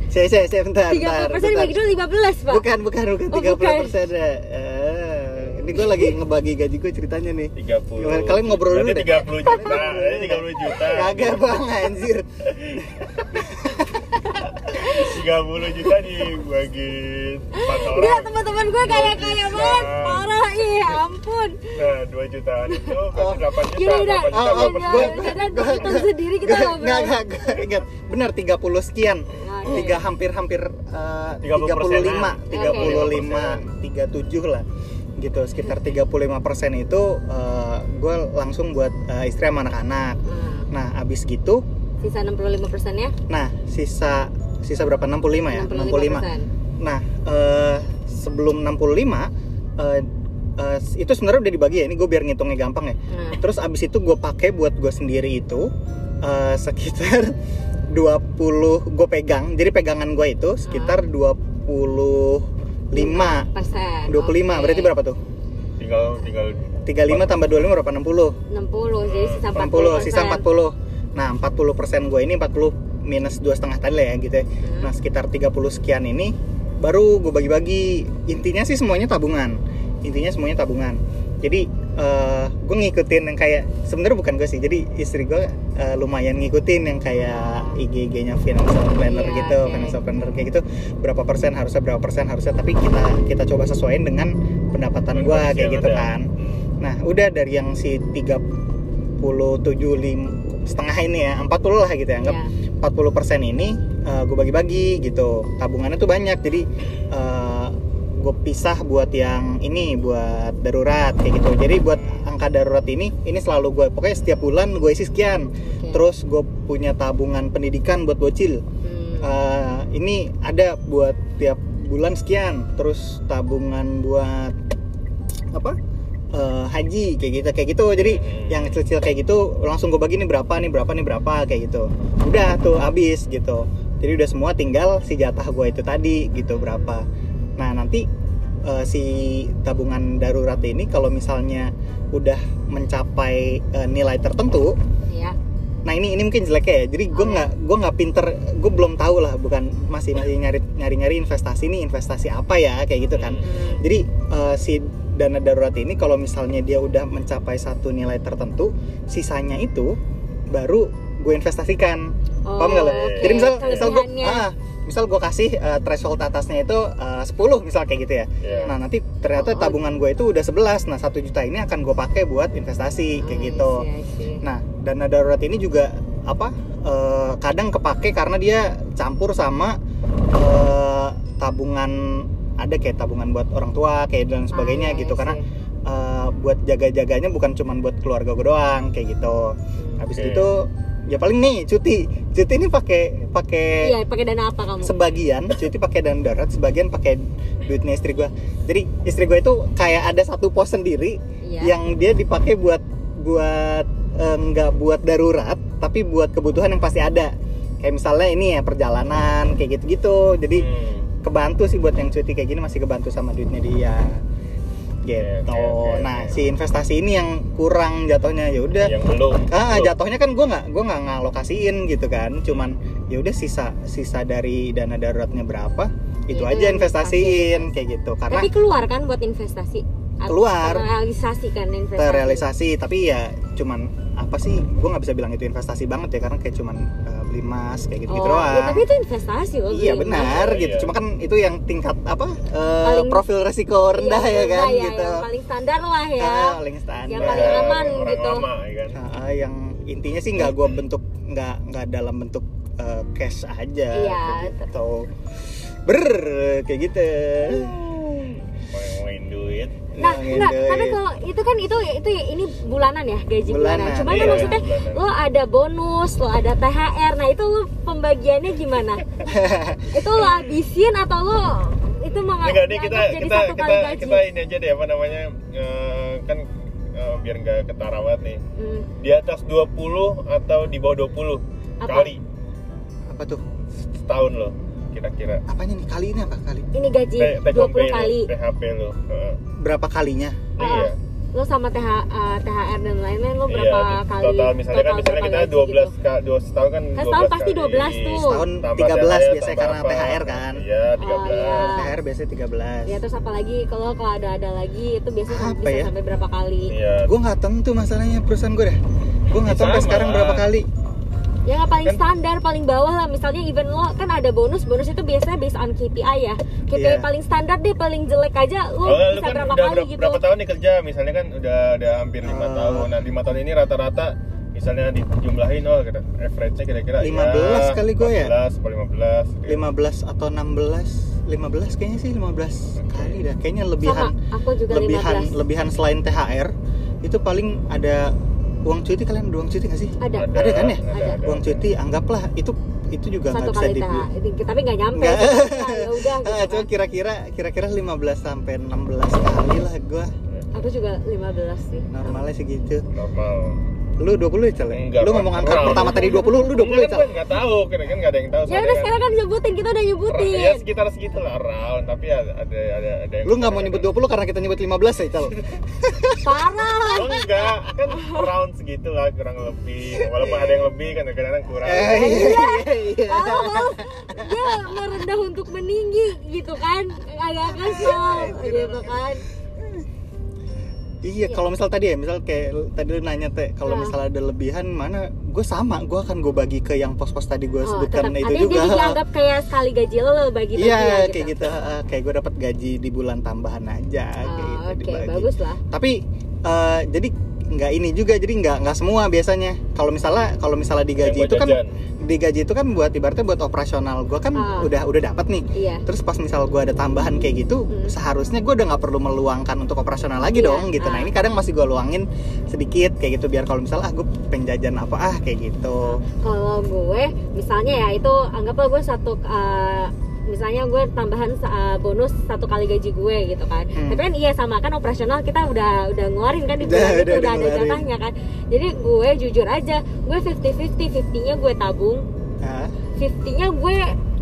saya saya saya bentar Tiga bentar, puluh persen bentar. dibagi dua lima belas pak. bukan bukan bukan. Oh, 30 bukan. persen ya Eh, ini gue lagi ngebagi gaji gue ceritanya nih. 30 Gimana? Kalian ngobrol dulu Berarti deh. 30 juta. <laughs> Ini 30 juta. Kagak bang anjir. 30 juta dibagi 4 orang. Enggak teman-teman gue kayak kaya banget. Parah ih ampun. Nah 2 jutaan itu Oh. berarti 8 juta Gini udah, 8 juta Oh, oh, udah, hitung sendiri kita Nggak, ngobrol. nggak, nggak, nggak, ingat. Benar 30 sekian. Tiga hampir-hampir eh, 30 35 persenan. 35 37 lah gitu sekitar 35 persen itu gue langsung buat eh, istri sama anak-anak. Nah, nah abis gitu sisa 65 persennya nah sisa sisa berapa? 65 ya? 65 persen. nah eh, sebelum 65 eh, eh, itu sebenarnya udah dibagi ya ini gue biar ngitungnya gampang ya. Nah, Terus abis itu gue pakai buat gue sendiri itu eh, sekitar <laughs> 20 gue pegang. Jadi pegangan gue itu sekitar 25 persen. 25 Oke. berarti berapa tuh? Tinggal tinggal 35 tambah 25 berapa? 60 60 jadi sisa 40 60 sisa 40 Nah 40 persen gue ini 40 minus dua setengah tadi lah ya gitu ya Hmm. Nah sekitar 30 sekian ini baru gue bagi-bagi Intinya sih semuanya tabungan Intinya semuanya tabungan Jadi eh gue ngikutin yang kayak sebenarnya bukan gue sih jadi istri gue eh, lumayan ngikutin yang kayak IG-nya financial planner Iya, gitu oke. financial planner kayak gitu berapa persen harusnya berapa persen harusnya tapi kita kita coba sesuaiin dengan pendapatan gue kayak gitu ada. kan Nah, udah dari yang si 37 lim, setengah ini ya, 40 lah gitu ya. Anggap Iya. 40% ini gue bagi-bagi gitu. Tabungannya tuh banyak. Jadi gue pisah buat yang ini buat darurat kayak gitu. Jadi buat angka darurat ini ini selalu gue pokoknya setiap bulan gue isi sekian. Oke. Terus gue punya tabungan pendidikan buat bocil. Hmm. Eh, ini ada buat tiap bulan sekian terus tabungan buat apa Eh, haji kayak gitu kayak gitu jadi Hmm. yang kecil-kecil kayak gitu langsung gue bagi nih berapa nih berapa nih berapa kayak gitu udah tuh habis gitu jadi udah semua tinggal si jatah gue itu tadi gitu berapa nah nanti eh, si tabungan darurat ini kalau misalnya udah mencapai eh, nilai tertentu Iya. Nah ini ini mungkin jeleknya ya. Jadi gue Oh, nggak gue nggak pinter, gue belum tahu lah. Bukan masih masih nyari nyari nyari investasi ini investasi apa ya kayak gitu kan. Hmm. Jadi eh, si dana darurat ini kalau misalnya dia udah mencapai satu nilai tertentu, sisanya itu baru gue investasikan. Paham nggak lo? Oh. Jadi misal misal gue ah, misal gue kasih eh, threshold atasnya itu eh, 10 misal kayak gitu ya. Iya. Nah nanti ternyata Oh, oh. tabungan gue itu udah 11 Nah satu juta ini akan gue pakai buat investasi kayak I gitu. see, I see. Nah, dana darurat ini juga apa? eh, kadang kepake karena dia campur sama eh, tabungan ada kayak tabungan buat orang tua kayak dan sebagainya Ah, gitu I karena eh, buat jaga-jaganya bukan cuman buat keluarga gue doang kayak gitu. Habis itu ya paling nih cuti. Cuti ini pakai pakai Iya, pakai dana apa kamu? sebagian cuti pakai dana darurat, sebagian pakai duitnya istri gue. Jadi istri gue itu kayak ada satu pos sendiri Iya. yang dia dipakai buat buat eh, nggak buat darurat tapi buat kebutuhan yang pasti ada kayak misalnya ini ya perjalanan kayak gitu-gitu jadi Hmm. kebantu sih buat yang cuti kayak gini masih kebantu sama duitnya dia gitu Oke, oke, oke. nah si investasi ini yang kurang jatuhnya ya udah yang belum ah belum. jatuhnya kan gue nggak gue nggak ngalokasiin gitu kan cuman ya udah sisa sisa dari dana daruratnya berapa itu aja investasiin kayak gitu karena Tapi keluar kan buat investasi. Keluar. terrealisasikan investasi terrealisasi tapi ya cuman apa sih gue nggak bisa bilang itu investasi banget ya karena kayak cuman uh, beli emas kayak gitu gitu oh, doang. ya, tapi itu investasi loh iya emas. benar Iya. gitu. cuma kan itu yang tingkat apa uh, Paling- profil resiko rendah Iya, ya kan rendah gitu. yang paling standar lah ya. Ah, paling standar. Yang paling aman orang gitu. lama ya kan. Ah, yang intinya sih nggak gue bentuk nggak nggak dalam bentuk uh, cash aja Iya, gitu. ber kayak gitu Nah, Ngangin enggak, duit. tapi kalau itu kan itu itu ya ini bulanan ya gaji bulanan. Bulanan, Cuman kan iya, maksudnya bulanan. lo ada bonus, lo ada THR. Nah, itu lo pembagiannya gimana? <laughs> itu lo habisin atau lo itu menga- Enggak nih kita jadi kita satu kita kali gaji? kita ini aja deh apa namanya eh, kan eh, biar nggak ketarawat nih Hmm, di atas 20 atau di bawah 20 Apa? kali apa tuh setahun loh kira-kira apanya nih kali ini apa kali ini gaji T- take 20 home pay lo, kali. THP lo Heeh. berapa kalinya iya Lo sama TH, uh, THR dan lain-lain lo Iya, berapa di- kali? total misalnya kan total misalnya berapa kita gaji 12 gitu? kak dua setahun kan Kan setahun pasti kali. 12 tuh. Setahun 13 THR, biasanya karena apa. THR kan. iya 13 Oh, iya. THR biasanya 13 Ya terus apa lagi kalau kalau ada ada lagi itu biasanya Apa bisa ya? sampai berapa kali? iya gue nggak tentu masalahnya perusahaan gue dah gue nggak tahu sampai sekarang berapa kali Yang nggak paling Kan- standar paling bawah lah. Misalnya even lo kan ada bonus bonus itu biasanya based on KPI ya. KPI Iya. paling standar deh paling jelek aja lo Oh, lu bisa kan berapa udah kali berapa, gitu. berapa tahun nih kerja? Misalnya kan udah udah hampir lima Ah. tahun. Nah lima tahun ini rata-rata misalnya dijumlahin oh kira average-nya kira-kira 15 kali gua ya? 15 atau 15 gitu. 15 atau 16 15 kayaknya sih 15 kali dah. Kayaknya sama lebihan aku juga lebihan 15 lebihan selain THR itu paling ada uang cuti kalian ada uang cuti nggak sih? Ada. Ada kan ya? Ada. uang cuti anggaplah itu itu juga nggak bisa di tapi nggak nyampe. Nggak. ya udah <laughs> gitu Ah, kan. coba kira-kira kira-kira 15 sampai 16 kali lah gua. Aku juga 15 sih. Normalnya segitu. Normal lu 20 ya? Cal? Enggak, lu ngomong angka pertama tadi 20 lu 20 ya Enggak, Cal? kan gue nggak tahu kira kan nggak ada yang tahu ya udah kan. sekarang kan nyebutin kita udah nyebutin. ya sekitar segitu lah round tapi ada ada ada, ada yang lu nggak mau nyebut 20 karena kita nyebut 15 ya Cal? <laughs> parah. Oh enggak, kan round segitu lah kurang lebih. Walaupun ada yang lebih kan kadang-kadang kurang. eh iya. iya iya Oh, dia merendah untuk meninggi gitu kan. Agak kesel gitu kan Iya, kalau misal tadi ya, misal kayak tadi lu nanya teh, kalau Ah. misalnya ada lebihan mana, gue sama, gue akan gue bagi ke yang pos-pos tadi gue oh, sebutkan tetap itu ada juga. dia dianggap <laughs> kayak sekali gaji lo lo bagi-bagi Iya, ya, kayak gitu, kayak gue dapat gaji di bulan tambahan aja, Oh, kayak gitu oke dibagi. bagus lah Tapi eh, jadi nggak ini juga, jadi nggak nggak semua biasanya. Kalau misalnya kalau misalnya digaji itu kan digaji itu kan buat ibaratnya buat operasional. Gue kan Ah. udah udah dapat nih. iya Terus pas misal gue ada tambahan kayak gitu, Hmm. seharusnya gue udah nggak perlu meluangkan untuk operasional lagi Iya, dong gitu. Nah ah. ini kadang masih gue luangin sedikit kayak gitu biar kalau misalnya ah gue pengen jajan apa ah kayak gitu. kalau gue misalnya ya itu anggaplah gue satu uh, misalnya gue tambahan uh, bonus satu kali gaji gue gitu kan Hmm. tapi kan iya sama kan operasional kita udah udah ngeluarin kan di Udah, bulan itu udah, udah, udah ada ngeluarin. jatahnya kan jadi gue jujur aja gue 50-50 50 nya gue tabung Nah, 50 nya gue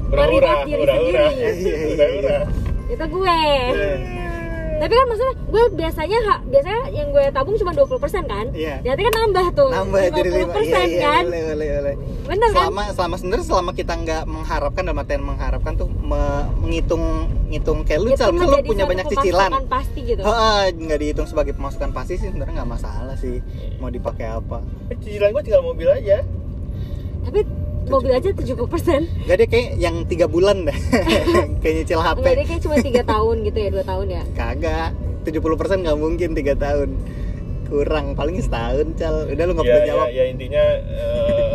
meribas diri sendiri Iya, iya, iya. Itu gue Iya. Tapi kan maksudnya gue biasanya ha- biasanya yang gue tabung cuma 20% kan? Iya. Berarti kan nambah tuh nambah jadi lima 50% iya, iya, kan? boleh boleh boleh. Bener kan? Selama selama sebenarnya selama kita nggak mengharapkan dalam artian mengharapkan tuh me- menghitung ngitung kayak lu Itu Cal, misal lu punya banyak cicilan. pasti gitu. Heeh, nggak dihitung sebagai pemasukan pasti sih sebenarnya nggak masalah sih mau dipakai apa. Cicilan gue tinggal mobil aja. tapi mobil aja 70% Gak deh kayak yang tiga bulan dah <laughs> kayak nyicil HP Enggak dia kayak cuma 3 tahun gitu ya, 2 tahun ya? Kagak. 70% nggak mungkin tiga tahun. Kurang paling setahun cal. Udah lu nggak ya, perlu ya, jawab. ya intinya eh,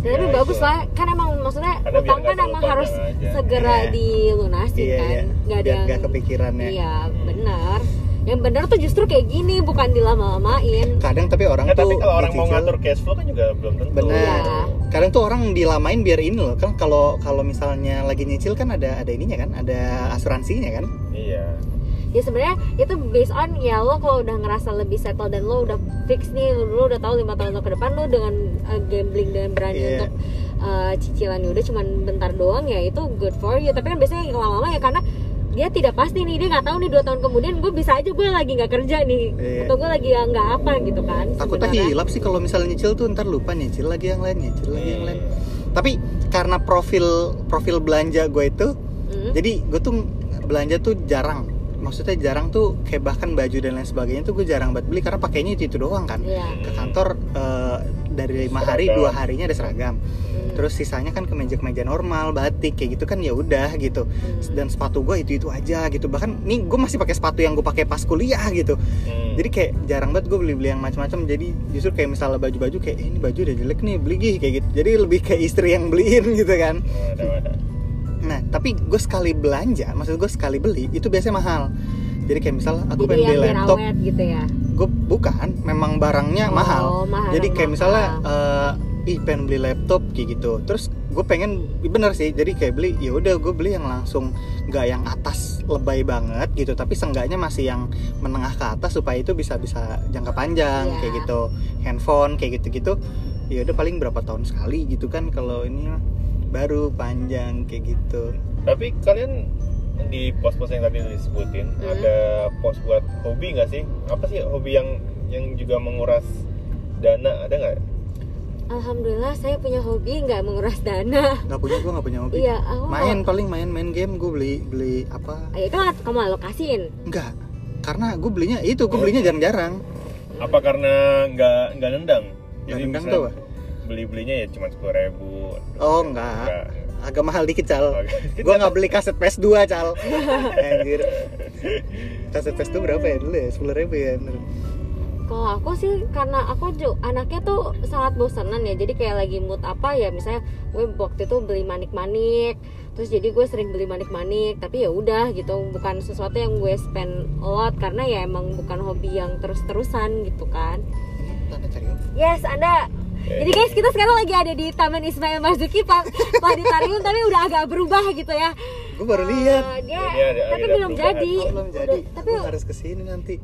Ya, <laughs> tapi Ya, bagus itu. lah, kan emang maksudnya Karena utang kan emang harus aja. segera Iya. dilunasi iya kan. Nggak ada yang nggak kepikiran ya. Iya, benar Yang benar tuh justru kayak gini, bukan dilama-lamain kadang tapi orang eh, tuh tapi kalau orang mau dicicil- ngatur cash flow kan juga belum tentu. Benar. Iya. kadang tuh orang dilamain biar ini loh kan kalau kalau misalnya lagi nyicil kan ada ada ininya kan ada asuransinya kan Iya. Ya sebenarnya itu based on ya lo kalau udah ngerasa lebih settle dan lo udah fix nih lo udah tahu lima tahun lo ke depan lo dengan uh, gambling dengan berani Iya. untuk uh, cicilannya udah cuman bentar doang ya itu good for you tapi kan biasanya yang lama-lama ya karena dia tidak pasti nih dia nggak tahu nih dua tahun kemudian gue bisa aja gue lagi nggak kerja nih Iya. atau gue lagi nggak apa gitu kan takutnya hilap sih kalau misalnya nyicil tuh ntar lupa nyicil lagi yang lain nyicil lagi yang lain Hmm. tapi karena profil profil belanja gue itu Hmm. jadi gue tuh belanja tuh jarang maksudnya jarang tuh kayak bahkan baju dan lain sebagainya tuh gue jarang banget beli karena pakainya itu itu doang kan. Iya. ke kantor eh, dari lima hari dua harinya ada seragam. Hmm. terus sisanya kan kemeja-kemeja normal batik kayak gitu kan ya udah gitu. Hmm. dan sepatu gue itu itu aja gitu. Bahkan nih gue masih pakai sepatu yang gue pakai pas kuliah gitu. Hmm. jadi kayak jarang banget gue beli beli yang macam-macam. Jadi justru kayak misalnya baju-baju kayak "Eh, ini baju udah jelek nih beli gih kayak gitu. Jadi lebih kayak istri yang beliin gitu kan. Ada ada nah tapi gue sekali belanja maksud gue sekali beli itu biasanya mahal jadi kayak misalnya aku pengen beli laptop gitu ya. gue bukan memang barangnya Oh, mahal mahal, jadi kayak mahal. misalnya eh, ih pengen beli laptop kayak gitu terus gue pengen bener sih jadi kayak beli ya udah gue beli yang langsung nggak yang atas lebay banget gitu tapi seenggaknya masih yang menengah ke atas supaya itu bisa bisa jangka panjang Iya. kayak gitu handphone kayak gitu gitu ya udah paling berapa tahun sekali gitu kan kalau ini baru panjang kayak gitu tapi kalian di pos-pos yang tadi disebutin Hmm. ada pos buat hobi nggak sih apa sih hobi yang yang juga menguras dana ada nggak Alhamdulillah saya punya hobi nggak menguras dana. nggak punya gue nggak punya hobi Iya, aku main paling main main game gue beli beli apa itu kan kamu alokasiin. enggak karena gue belinya itu gue belinya jarang-jarang apa karena nggak nggak nendang Nggak nendang tuh? Beli belinya ya cuma sepuluh ribu Oh, enggak. agak mahal dikit cal <laughs> Oke. gue nggak beli kaset PS2 cal <laughs> anjir kaset PS2 berapa ya dulu ya sepuluh ribu ya. Kalau aku sih karena aku ju- anaknya tuh sangat bosanan ya. Jadi kayak lagi mood apa ya misalnya gue waktu itu beli manik-manik. Terus jadi gue sering beli manik-manik, tapi ya udah gitu, bukan sesuatu yang gue spend a lot karena ya emang bukan hobi yang terus-terusan gitu kan. Yes, Anda jadi guys kita sekarang lagi ada di Taman Ismail Marzuki Pak Planetarium tapi udah agak berubah gitu ya. gue baru lihat Eh, dia, Ini ada- tapi belum jadi. oh, belum jadi Udah- tapi harus ke sini nanti.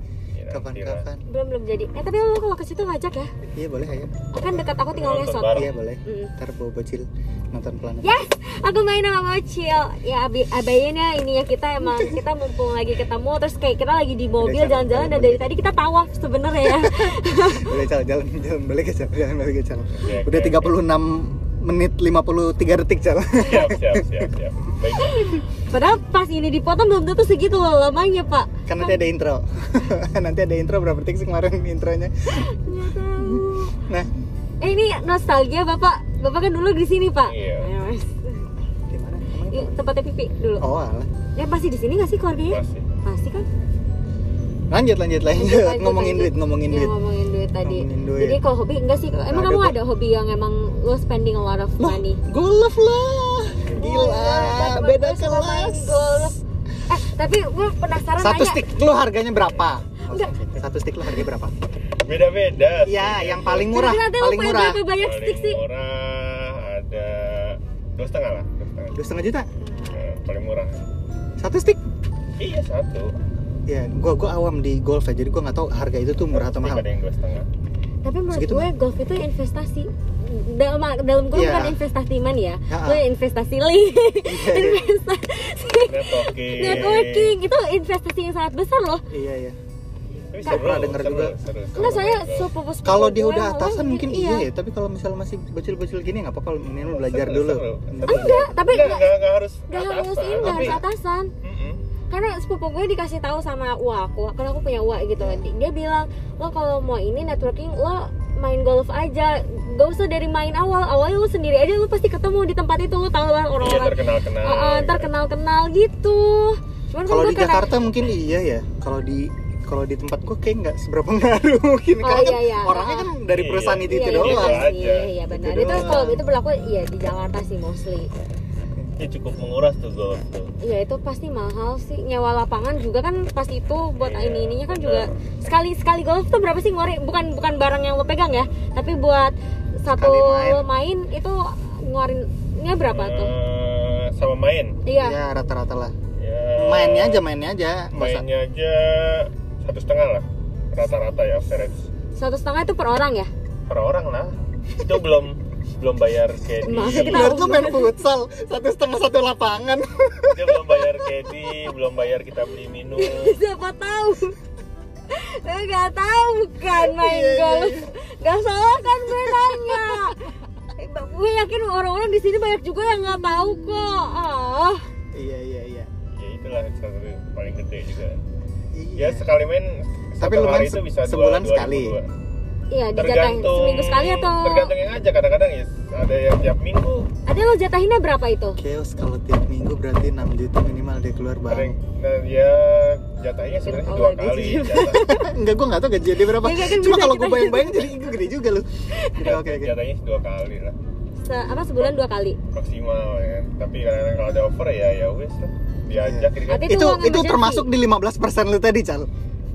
Kapan-kapan. belum belum jadi. Eh tapi lo kalau ke situ ngajak ya. iya boleh ayo. Kan dekat aku tinggal Nonton ngesot. iya boleh. Mm. ntar bawa bocil nonton planet. Yes, aku main sama bocil. Ya abi abayanya ini ya kita emang <laughs> kita mumpung lagi ketemu terus kayak kita lagi di mobil jalan-jalan. dan dari tadi kita tawaf sebenarnya ya. <laughs> boleh cal jalan jalan balik ya cal jalan balik cal Oke, udah oke, 36 menit 53 detik cal siap siap siap siap. <laughs> Baik Padahal pas ini dipotong belum tentu segitu loh lamanya pak. kan nanti ada intro <laughs> nanti ada intro berapa detik sih kemarin intronya Nggak tahu. nah Eh ini nostalgia bapak. Bapak kan dulu di sini pak. Iya. Ya, Mas. di mana emang Ini tempatnya pipi dulu. oh alah Ya masih di sini nggak sih keluarganya? masih Masih kan? lanjut lanjut lanjut, Lanjut, lanjut, ngomongin lanjut. duit ngomongin Ya, duit ngomongin duit tadi. Ngomongin duit. Jadi kalau hobi enggak sih? Emang Ada kamu kok. ada hobi yang emang lo spending a lot of Loh, money? golf lah gila beda gue kelas. Eh, tapi gue penasaran satu nanya. stick lu harganya berapa Enggak. satu stick lu harganya berapa beda beda Iya, yang paling murah, lo paling murah. berapa banyak stick paling sih? murah ada dua setengah lah dua setengah Dua setengah juta, Eh, paling murah satu stick. iya satu Ya, gua gua awam di golf ya, jadi gua nggak tahu harga itu tuh murah atau Stick mahal. ada yang dua setengah Tapi menurut Segitu, gue golf itu investasi. Dalam dalam gue Iya. bukan investasi money ya. Ha-ha. Gue investasi li. Iya, iya. <laughs> investasi networking networking itu investasi yang sangat besar loh. Iya, iya. Tapi Nggak. seru, Pernah denger seru, juga. seru, seru. Enggak saya Seru. sepupu sepupu Kalau dia udah atasan mungkin iya iya. ya, tapi kalau misalnya masih bocil-bocil gini nggak apa-apa, ini lu belajar Seru, dulu. seru. Enggak, tapi Enggak, enggak enggak, enggak harus enggak harus atasan. ini enggak harus Tapi- atasan. Karena sepupu gue dikasih tahu sama uak aku karena aku punya uak gitu. Di- dia bilang lo kalau mau ini networking lo main golf aja. Gak usah dari main awal. Awalnya lo sendiri aja lo pasti ketemu di tempat itu. Lo tau lah Iya orang-orang. Terkenal kenal. uh, uh, ntar kenal kenal gitu. Cuman kan Kalau gue di karena- Jakarta mungkin iya ya. Kalau di kalau di tempat gua kayak nggak seberapa <laughs> ngaruh mungkin Oh, karena iya, kan iya. orangnya kan dari Iya. perusahaan itu itu iya, Gitu iya, doang. iya, iya, iya benar. Gitu itu kalau itu berlaku iya di Jakarta sih mostly Ya cukup menguras tuh golf tuh. Iya itu pasti mahal sih nyewa lapangan juga kan pas itu buat Iya, ini ininya kan juga sekali sekali golf tuh berapa sih ngeluarin bukan bukan barang yang lo pegang ya tapi buat satu main. lo main itu ngeluarinnya berapa tuh Eh, sama main. iya Ya rata-rata lah. Ya, Mainnya aja, mainnya aja. Mainnya aja satu setengah lah rata-rata ya average satu setengah itu per orang ya per orang lah. Itu belum belum bayar. Masa kita- tuh main futsal satu setengah satu lapangan. <laughs> Dia belum bayar caddy, belum bayar kita beli minum. <laughs> siapa tahu Gue gak tahu kan main Iya, iya, golf Gak salah kan gue nanya Gue yakin orang-orang di sini banyak juga yang nggak tahu kok ah iya iya iya. Ya itulah satu paling gede juga Iya. ya sekali main Tapi satu lu main hari se- itu bisa sebulan dua- sekali? 2002. Iya, dijatahin seminggu sekali atau tergantung yang aja kadang-kadang ya ada yang tiap minggu. Ada lo jatahinnya berapa itu? Chaos kalau tiap minggu berarti 6 juta minimal dia keluar yang nah, ya jatahnya sebenarnya Oh, dua kali jatah, <laughs> Enggak, gue gak tau gaji dia berapa. Ya, nggak kan Cuma kalau gue bayang-bayang jadi gue gede juga lu. Oke, oke, jatahnya dua kali lah. Se apa sebulan dua kali? maksimal ya. Kan. tapi kadang-kadang kalau ada offer ya ya wes lah. Diajak gitu Berarti Itu, itu emergency. termasuk di 15% lu tadi, Cal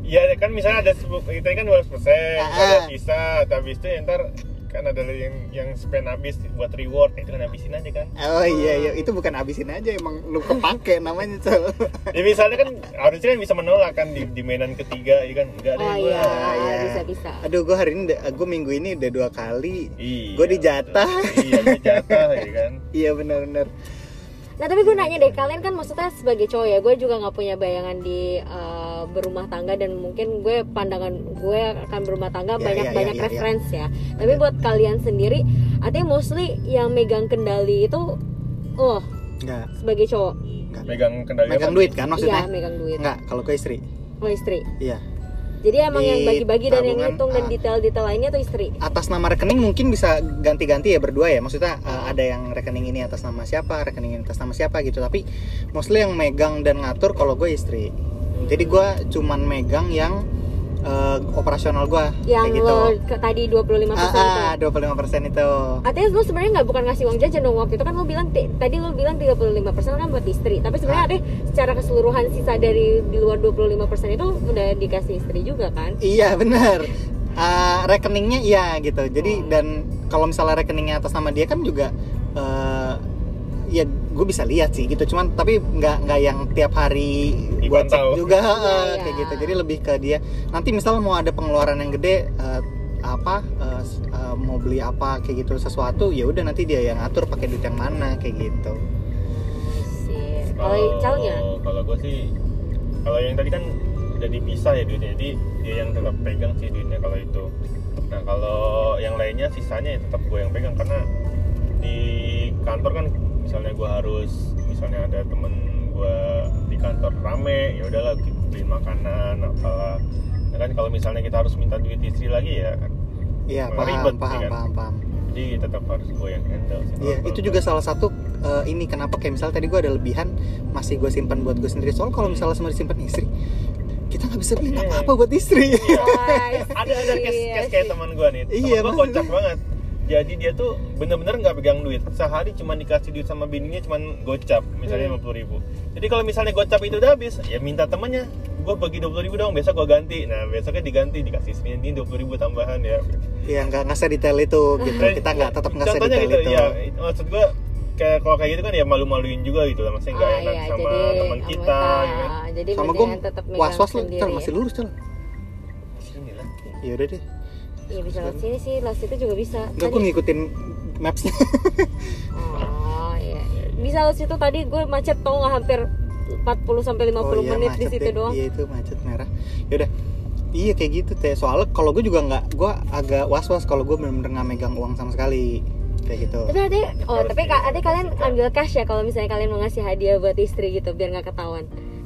Iya kan misalnya ada kita kan 12 persen, Ah. ada sisa, tapi itu ya ntar kan ada yang yang spend habis buat reward, itu kan habisin aja kan. Oh iya, iya, itu bukan habisin aja Emang lu kepake namanya, Cal Ya misalnya kan harusnya kan bisa menolak kan di, di mainan ketiga, ya kan enggak deh Oh gua. iya, iya. bisa bisa. Aduh, gue hari ini, gue minggu ini udah dua kali Iya. Gua dijatah. betul. Iya, dijatah ya kan. <laughs> Iya benar-benar Nah tapi gue nanya deh, kalian kan maksudnya sebagai cowok ya, gue juga nggak punya bayangan di uh, berumah tangga dan mungkin gue pandangan gue akan berumah tangga Ya, banyak ya, banyak ya, ya, reference ya. Tapi buat kalian sendiri, artinya mostly yang megang kendali itu, oh Enggak, sebagai cowok, Megang kendali megang apa? duit kan iya maksudnya? megang duit, Enggak, kalau gue istri oh istri. Iya Jadi emang Di yang bagi-bagi dan yang ngitung dan ah. detail-detail lainnya tuh istri. atas nama rekening mungkin bisa ganti-ganti ya berdua ya maksudnya uh, ada yang rekening ini atas nama siapa rekening ini atas nama siapa gitu tapi mostly yang megang dan ngatur kalau gue istri jadi gue cuman megang yang uh, operasional gue Yang kayak gitu lo ke, tadi 25% ah, itu. ah, 25% itu Artinya lo sebenarnya nggak bukan ngasih uang jajan dong waktu itu kan lo bilang tadi lo bilang 35% kan buat istri. Tapi sebenarnya Ah. ada secara keseluruhan sisa dari di luar 25% itu udah dikasih istri juga kan? iya benar Uh, rekeningnya iya gitu jadi Hmm. dan kalau misalnya rekeningnya atas nama dia kan juga uh, ya gue bisa lihat sih gitu. Cuman tapi nggak nggak yang tiap hari buat cek juga Iya, uh, iya. kayak gitu. Jadi lebih ke dia. Nanti misal mau ada pengeluaran yang gede uh, apa uh, uh, mau beli apa kayak gitu sesuatu ya udah nanti dia yang atur pakai duit yang mana kayak gitu. Kalau calnya? kalau gue sih kalau yang tadi kan udah dipisah ya duitnya. Jadi dia yang tetap pegang sih duitnya kalau itu. Nah kalau yang lainnya sisanya ya tetap gue yang pegang. Karena di kantor kan misalnya gue harus misalnya ada temen gue di kantor rame ya udahlah beliin makanan apalah ya kan kalau misalnya kita harus minta duit istri lagi ya kan iya paham ribet, paham ya kan? paham paham jadi tetap harus gue yang handle sih Iya, itu juga salah satu uh, ini kenapa kayak misalnya tadi gue ada lebihan masih gue simpan buat gue sendiri. Soal kalau misalnya semua disimpan istri, kita nggak bisa beliin Iya. apa-apa buat istri. Iya. I ada ada case, see, case I kayak teman gue nih Iya, gue kocak banget jadi dia tuh bener-bener nggak pegang duit sehari cuma dikasih duit sama bininya cuma gocap misalnya Hmm. lima ribu jadi kalau misalnya gocap itu udah habis ya minta temannya gue bagi dua ribu dong besok gue ganti nah besoknya diganti dikasih ini dua ribu tambahan ya Iya, nggak nggak detail itu gitu. Kita nggak tetap contohnya detail gitu itu. ya maksud gue kayak kalau kayak gitu kan ya malu-maluin juga gitu lah maksudnya nggak Ah, enak iya, sama teman kita gitu kan Jadi Sama gue was-was lu, masih lurus, Cal. Sini lah. Ya udah deh. Iya bisa lewat sini sih, lewat situ juga bisa. Enggak, gue ngikutin mapsnya. <laughs> Oh iya. Bisa lewat situ tadi gue macet tau nggak hampir 40 sampai 50 Oh, iya, menit di situ deh. doang. Iya itu macet merah. Ya udah. Iya kayak gitu teh. Soalnya kalau gue juga nggak, gue agak was-was kalau gue bener-bener nggak megang uang sama sekali. Kayak gitu. Tapi ade, oh tapi ka- ade kalian ambil cash ya kalau misalnya kalian mau ngasih hadiah buat istri gitu biar nggak ketahuan.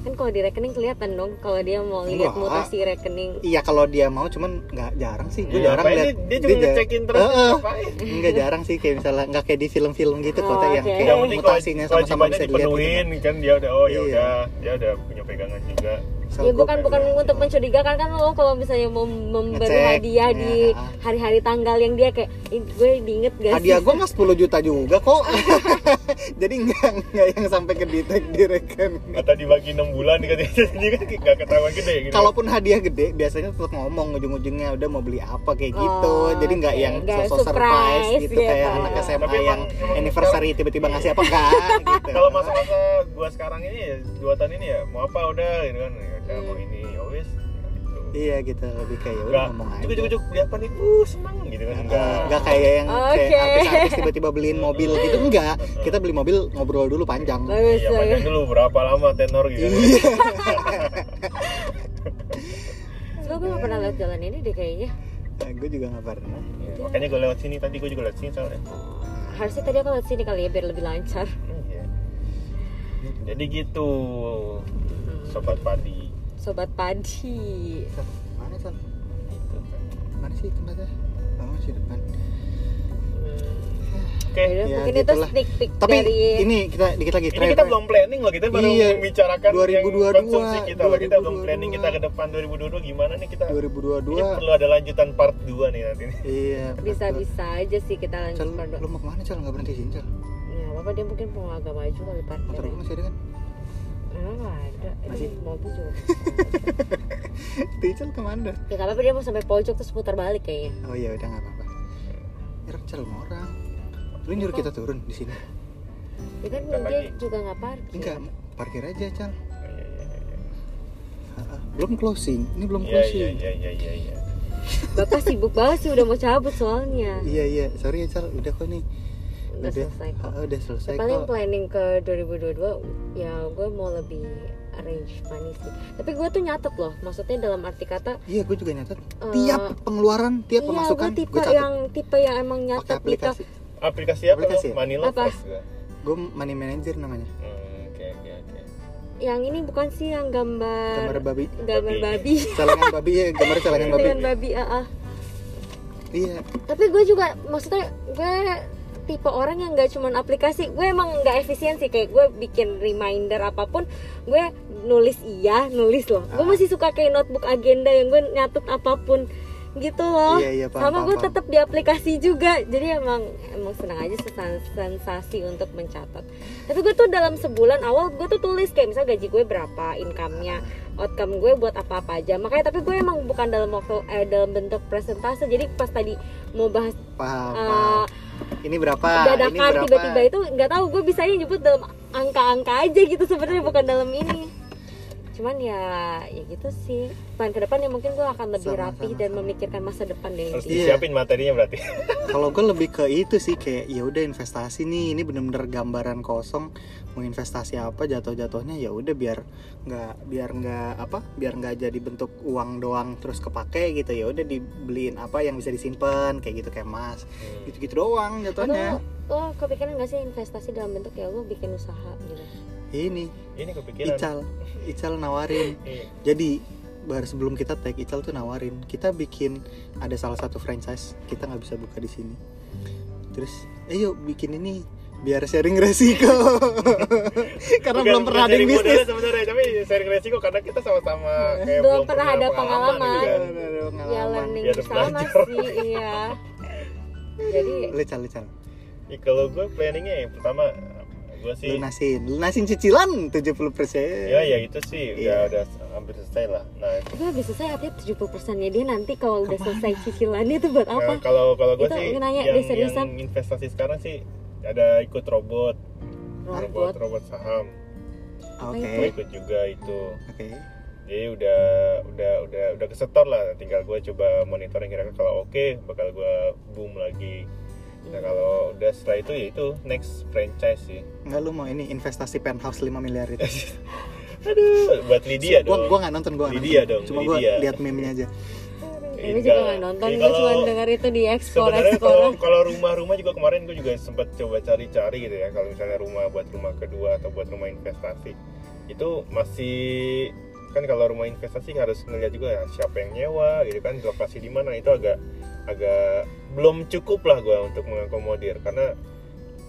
Kan kalau di rekening kelihatan dong kalau dia mau lihat mutasi rekening. Iya kalau dia mau cuman nggak jarang sih. Gue Iya, jarang lihat. dia, dia ngecekin terus ngapain Enggak jarang sih kayak misalnya nggak kayak di film-film gitu Oh, Teh, yang oke. kayak mutasinya sama-sama bisa dilihat gitu. kan dia udah oh ya Iya. udah dia udah punya pegangan juga Ya gua bukan bukan gitu. untuk mencurigakan kan lo kalau misalnya mau memberi Ngecek, hadiah di ya. hari-hari tanggal yang dia kayak "Ih, gue diinget gak sih? Hadiah gue nggak 10 juta juga kok. <laughs> Jadi nggak nggak yang sampai ke detek di rekening. atau dibagi 6 bulan dikasih <laughs> kan nggak ketahuan gede gitu Kalaupun hadiah gede, biasanya tetap ngomong ujung-ujungnya udah mau beli apa kayak gitu. Oh, Jadi nggak oke. yang sosok surprise, surprise gitu, gitu. kayak anak SMA Tapi yang emang- anniversary tiba-tiba ngasih apa enggak <laughs> gitu. kalau masa-masa gua sekarang ini ya dua tahun ini ya mau apa udah gitu kan ya mau ini always gitu Iya gitu, lebih kayak ya udah Enggak, ngomong aja. cukup cukup cukup beli apa nih? Uh, senang gitu kan. Nggak, Enggak. nggak kayak yang Oke. kayak artis-artis tiba-tiba beliin mobil gitu enggak. Kita beli mobil ngobrol dulu panjang. Bagus, Iya, panjang dulu berapa lama tenor gitu. Iya. Sebelum gue gak pernah lewat jalan ini deh kayaknya. Nah, gue juga nggak pernah. Iya, Makanya gue lewat sini tadi gue juga lewat sini soalnya. Harusnya tadi aku lewat sini kali ya biar lebih lancar. Iya. jadi gitu sobat padi sobat padi mana Gitu kan. mana sih tempatnya oh masih depan oke Yaudah, ya, mungkin itu gitulah. sneak peek tapi dari ini kita dikit lagi ini kita belum planning loh kita baru Iya, membicarakan 2022, yang konsumsi kita loh kita belum 2022. planning kita ke depan 2022 gimana nih kita ini 2022 perlu ada lanjutan part 2 nih nanti iya bisa-bisa aja sih kita lanjut Cal, pada lu mau ke mana Cal? Nggak berhenti sini Cal? ya apa dia mungkin mau agak maju kali Motor parkirnya lu masih ada kan? Emang nggak ada Masih? ini mobil juga ke mana? ya nggak apa-apa dia mau sampai pojok terus putar balik kayaknya. Oh iya udah nggak apa-apa. Ya Cal mau orang. Lu nyuruh kita turun di sini? ya kan Bentar dia lagi. juga nggak parkir. Enggak, parkir aja Cal Oh, iya, iya, iya. Belum closing, ini belum closing iya iya iya iya iya. bapak sibuk banget sih udah mau cabut soalnya. Iya iya, sorry ya Cal, udah kok nih udah selesai kok. Ah, udah selesai Ya, paling kok. planning ke 2022 ya gue mau lebih arrange money sih. Tapi gue tuh nyatet loh maksudnya dalam arti kata Iya, gue juga nyatet. Eh, Tiap pengeluaran, tiap iya pemasukan gue tipe catat. yang tipe yang emang nyatet gitu. aplikasi. Aplikasi apa Aplikasi lo? ya? Manila Apa? Gue money manager namanya. Hmm, Oke oke oke. yang ini bukan sih yang gambar Gambar babi. gambar Babi. babi. <laughs> Celengan babi ya, gambar celengan babi. dengan babi ah, ah. Iya, tapi gue juga maksudnya gue tipe orang yang nggak cuman aplikasi. Gue emang nggak efisien sih kayak gue bikin reminder apa pun gue nulis iya nulis loh. Gue Ah. masih suka kayak notebook agenda yang gue nyatet apa pun gitu loh. Iya, iya, paham, sama gue tetap di aplikasi juga. Jadi emang emang senang aja sens- sensasi untuk mencatat. Tapi gue tuh dalam sebulan awal gue tuh tulis kayak misalnya gaji gue berapa income-nya outcome gue buat apa apa aja. Makanya tapi gue emang bukan dalam waktu eh, dalam bentuk presentase. Jadi pas tadi mau bahas paham, eh, paham. Ini berapa? dadakan tiba-tiba itu nggak tahu gue bisanya nyebut dalam angka-angka aja gitu sebenarnya bukan dalam ini cuman ya ya gitu sih plan ke depan ya mungkin gue akan lebih Sama, rapi sama, dan sama. memikirkan masa depan deh Harus Iya. disiapin materinya berarti. <laughs> Kalau gue lebih ke itu sih kayak ya udah investasi nih, ini bener-bener gambaran kosong mau investasi apa jatuh-jatuhnya ya udah biar nggak biar nggak apa biar nggak jadi bentuk uang doang terus kepake gitu ya udah dibeliin apa yang bisa disimpan kayak gitu kayak emas Hmm. gitu-gitu doang jatuhnya atau lo kepikiran gak sih investasi dalam bentuk ya lo bikin usaha gitu ini Ini kepikiran. Ical <laughs> Ical nawarin Iya. jadi baru sebelum kita tag Ical tuh nawarin kita bikin ada salah satu franchise kita nggak bisa buka di sini terus ayo bikin ini biar sharing resiko <laughs> karena Bukan- belum pernah ada yang bisnis sebenarnya, tapi sharing resiko karena kita sama-sama kayak Belum pernah ada pengalaman pengalaman. gitu kan. Ya pengalaman. learning Biar bersama belajar. sih iya <laughs> jadi Lu, Cal, lu, Cal. Ya, kalau gue planningnya yang pertama gue sih lunasin lunasin cicilan 70% ya ya itu sih udah Iya. udah hampir selesai lah. Nah, tapi habis selesai artinya 70 persennya dia nanti kalau udah Ke mana? selesai cicilannya itu buat apa Nah, kalau kalau gue Itu sih nanya yang, yang investasi sekarang sih ada ikut robot, robot robot robot saham. oke Gue ikut juga itu. oke Jadi udah udah udah udah kesetor lah. Tinggal gue coba monitoring kira-kira kalau oke bakal gue boom lagi. Nah kalau udah setelah itu ya itu next franchise sih. Enggak lu mau ini investasi penthouse 5 miliar itu <laughs> Aduh, buat Lydia gua dong. gua nggak nonton gua nggak Lydia nonton. dong, cuma gua Lydia. lihat meme-nya aja Gue juga gak nonton, gue cuma denger itu di explore explore kalau kalau rumah-rumah juga kemarin gue juga sempat coba cari-cari gitu ya kalau misalnya rumah buat rumah kedua atau buat rumah investasi itu masih kan kalau rumah investasi harus ngeliat juga ya siapa yang nyewa gitu kan lokasi di mana itu agak agak belum cukup lah gue untuk mengakomodir karena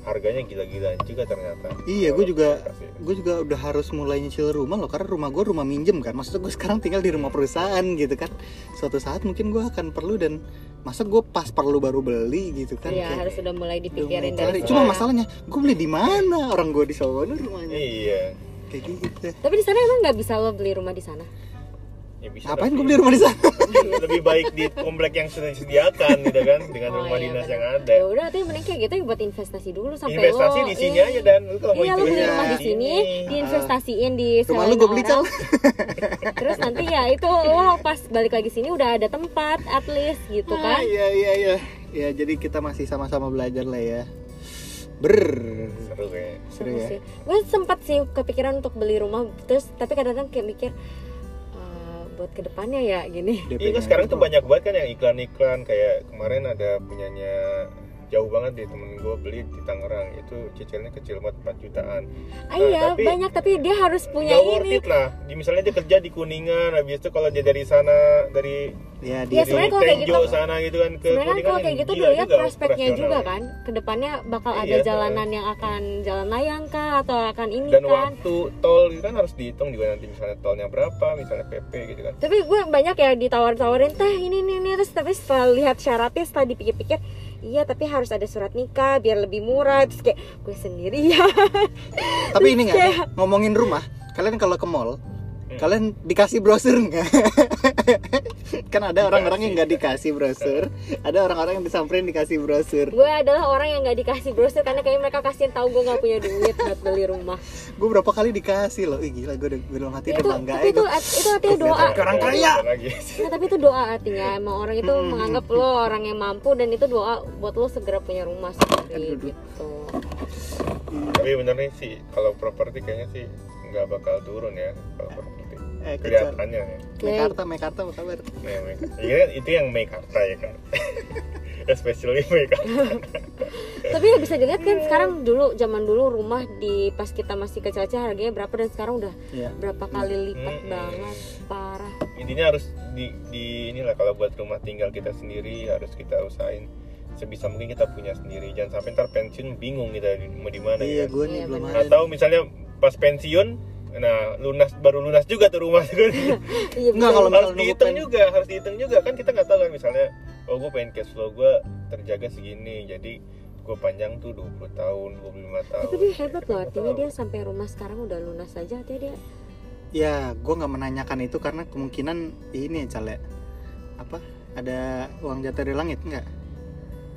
harganya gila-gilaan juga ternyata. Iya, gue juga gue juga udah harus mulai nyicil rumah loh karena rumah gue rumah minjem kan maksudnya gue sekarang tinggal di rumah perusahaan gitu kan. Suatu saat mungkin gue akan perlu dan masa gue pas perlu baru beli gitu kan Iya harus udah mulai udah dipikirin mulai dari cuma masalahnya gue beli di mana orang gue di sono rumahnya. Iya kayak gitu. Tapi di sana emang nggak bisa lo beli rumah di sana? ya bisa ngapain tapi gue beli rumah di sana? lebih baik di komplek yang sudah disediakan gitu kan dengan Oh, rumah iya, dinas yang ada. Ya udah, tapi mending kayak gitu ya buat investasi dulu sampai investasi lo di sini iya. aja dan. Lu kalau mau Iya, lo beli rumah di di sini, diinvestasiin di rumah lu gue beli orang. <laughs> Terus nanti ya itu lo pas balik lagi sini udah ada tempat at least gitu Ah, kan. iya iya iya. Ya jadi kita masih sama-sama belajar lah ya ber seru kayak seru ya sih. Gue sempat sih kepikiran untuk beli rumah terus tapi kadang-kadang kayak mikir "Eh, buat ke depannya ya gini. Iya kan sekarang tuh banyak banget kan yang iklan-iklan kayak kemarin ada punyanya jauh banget deh temen gue beli di Tangerang. Itu cicilnya kecil banget 4 jutaan. Ah, iya tapi- banyak tapi dia harus punya nggak worth ini. it lah. Di, misalnya dia kerja di Kuningan habis itu kalau dia dari sana dari ya Ya, di sebenarnya kalau kayak Tenjo gitu- sana gitu kan ke sebenarnya kan kalau kayak gitu dilihat juga prospeknya juga kan. Ke depannya bakal ada Iya. jalanan yang akan jalan layang kah atau akan ini dan kan waktu tol itu kan harus dihitung juga nanti misalnya tolnya berapa misalnya PP gitu kan. Tapi gue banyak ya ditawar-tawarin teh ini ini ini terus tapi setelah lihat syaratnya setelah dipikir-pikir iya tapi harus ada surat nikah biar lebih murah. Terus kayak gue sendiri ya tapi ini nggak ngomongin rumah kalian kalau ke mall kalian dikasih brosur nggak? <laughs> Kan ada orang-orang yang nggak dikasih. brosur. Ada orang-orang yang disamperin dikasih brosur. Gue adalah orang yang nggak dikasih brosur karena kayak mereka kasihin tahu gue nggak punya duit buat beli rumah. Gue berapa kali dikasih loh. Ih, gila gue udah dalam hati udah itu bangga tapi itu gua. itu artinya doa. orang kaya. Nah, tapi itu doa artinya. Emang orang itu Hmm. menganggap lo orang yang mampu dan itu doa buat lo segera punya rumah sendiri Aduh. gitu. tapi bener nih sih kalau properti kayaknya sih nggak bakal turun ya kalau properti eh kelihatannya ya Mekarta Mekarta apa kabar Mekarta. Iya, itu yang Mekarta ya kan <laughs> especially Mekarta <laughs> Tapi ya bisa dilihat kan sekarang dulu zaman dulu rumah di pas kita masih kecil-kecil harganya berapa dan sekarang udah Iya. berapa kali lipat Hmm. banget parah. intinya harus di, di inilah kalau buat rumah tinggal kita sendiri harus kita usahain sebisa mungkin kita punya sendiri jangan sampai ntar pensiun bingung kita mau di mana iya gitu. gue nih Iya, belum atau misalnya pas pensiun nah lunas baru lunas juga tuh rumah kan <laughs> Iya Enggak, bener. kalau harus dihitung pen- juga harus dihitung juga. Kan kita nggak tahu kan misalnya oh gue pengen cash flow gue terjaga segini jadi gue panjang tuh 20 tahun 25 tahun Tapi dia hebat loh nggak artinya dia sampai rumah sekarang udah lunas aja artinya dia ya gue nggak menanyakan itu karena kemungkinan ini ya Cal, ya. apa? Ada uang jatuh dari langit nggak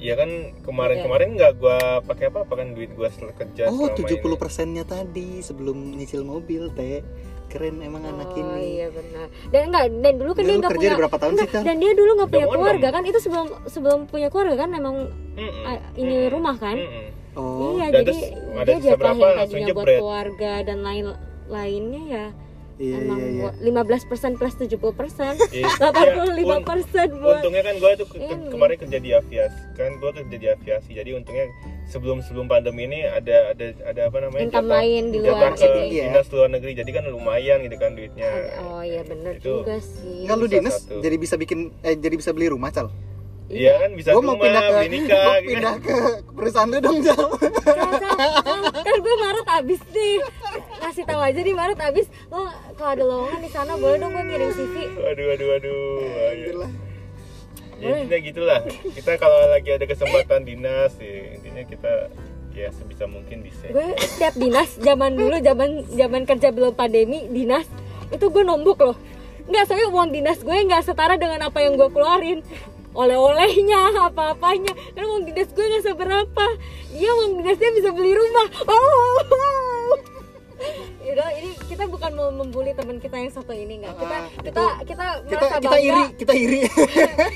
Iya kan kemarin-kemarin nggak gua pakai apa-apa kan duit gua setelah kerja oh selama 70 ini. persennya tadi sebelum nyicil mobil teh keren emang anak oh ini iya benar. Dan enggak dan dulu kan Dia nggak kerja punya berapa tahun sih enggak, Cal? dan dia dulu nggak punya keluarga kan itu sebelum sebelum punya keluarga kan emang Mm-mm. ah, ini Mm-mm. rumah kan Mm-mm. oh iya Dan jadi terus dia sisa jatah berapa, yang langsung tadinya buat jebret. keluarga dan lain lainnya ya iya emang iya iya. buat 15% plus 70 persen. <laughs> Iya, 85 un- persen buat untungnya kan gua tuh ke- Ini. kemarin kerja di aviasi kan gua kerja di aviasi. Jadi untungnya sebelum sebelum pandemi ini ada ada ada apa namanya? Income lain di luar jatah ke Tinggi ya. dinas luar negeri. Jadi kan lumayan gitu kan duitnya. Oh iya bener Itu. juga sih. Salah dinas satu. jadi bisa bikin eh jadi bisa beli rumah cal? Iya kan bisa gue mau rumah pindah ke beli nikah gua gitu kan. pindah ke perusahaan lu dong cal <laughs> Cal, Cal, Cal, kan gue Maret abis nih. Ngasih tahu aja nih Maret abis. Lo kalau ada lowongan di sana boleh dong gue kirim CV aduh aduh aduh Ayo. Itulah. ya, intinya gitulah. Kita kalau lagi ada kesempatan dinas ya, intinya kita ya sebisa mungkin bisa. Gue setiap dinas zaman dulu zaman zaman kerja belum pandemi dinas itu gue nombok loh. Nggak soalnya uang dinas gue nggak setara dengan apa yang gue keluarin oleh-olehnya apa-apanya. Karena uang dinas gue nggak seberapa. Iya uang dinasnya bisa beli rumah. Oh. Yaudah, ini kita bukan mau membuli teman kita yang satu ini nggak. Kita Ah, kita kita kita merasa kita bangga. iri kita iri.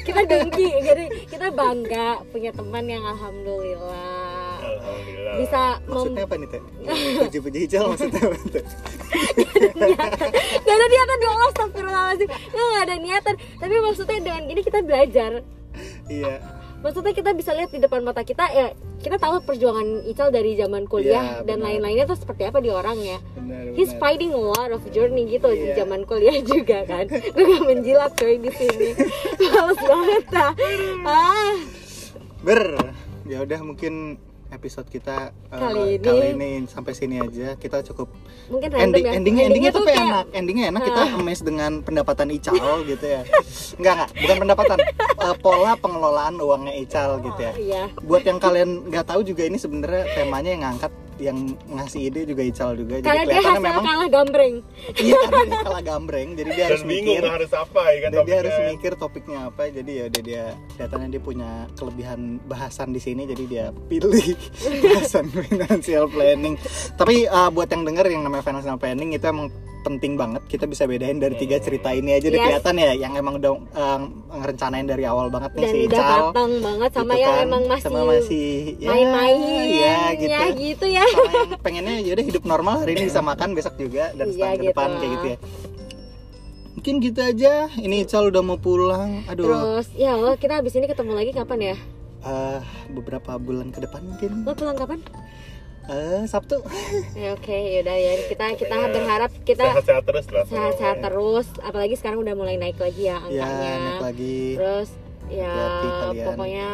Kita dengki. Jadi kita bangga punya teman yang alhamdulillah alhamdulillah. Bisa mem- maksudnya apa nih teh? Puji-puji hijau <laughs> maksudnya apa teh? Gak ada niatan ya Allah astagfirullahaladzim. Nggak, nggak ada niatan. Tapi maksudnya dengan gini kita belajar. Iya. Maksudnya kita bisa lihat di depan mata kita ya kita tahu perjuangan Ical dari zaman kuliah Iya, dan lain-lainnya tuh seperti apa di orangnya benar He's benar. fighting a lot of journey gitu di Iya. zaman kuliah juga kan. Gue gak menjilat coy di sini. <laughs> Males banget. Ah, ber ya udah mungkin episode kita uh, Kali ini. kali ini sampai sini aja kita cukup mungkin random ending ya. endingnya endingnya tuh tapi kayak- enak endingnya enak kita Ah. amazed dengan pendapatan Ical gitu ya enggak enggak bukan pendapatan uh, pola pengelolaan uangnya Ical gitu ya Iya. buat yang kalian nggak tahu juga ini sebenarnya temanya yang ngangkat yang ngasih ide juga Ical juga. Jadi Karena dia kelihatannya hasil memang kalah gambreng. iya karena dia kalah gambreng jadi dia dan harus bingung mikir. harus apa ya kan dia harus mikir topiknya apa jadi ya udah dia datanya dia punya kelebihan bahasan di sini jadi dia pilih <laughs> bahasan financial planning. Tapi uh, buat yang denger yang namanya financial planning itu emang penting banget kita bisa bedain dari tiga cerita ini aja udah Yes. kelihatan ya yang emang udah um, ngerencanain dari awal banget nih Dan si udah Ical matang banget sama gitu yang kan. emang masih, sama masih ya, main-main ya gitu ya gitu ya. sama yang pengennya yaudah hidup normal hari ini bisa makan besok juga dan Iya, setahun ke gitu depan kayak gitu ya mungkin gitu aja ini Ical udah mau pulang aduh Terus ya Allah kita habis ini ketemu lagi kapan ya? eh, beberapa bulan ke depan mungkin Lo pulang kapan? Eh Sabtu <laughs> Ya, Oke, yaudah ya. Kita kita Ya, berharap kita sehat-sehat terus lah sehat-sehat terus. Apalagi sekarang udah mulai naik lagi ya ya angkanya. naik lagi Terus ya pokoknya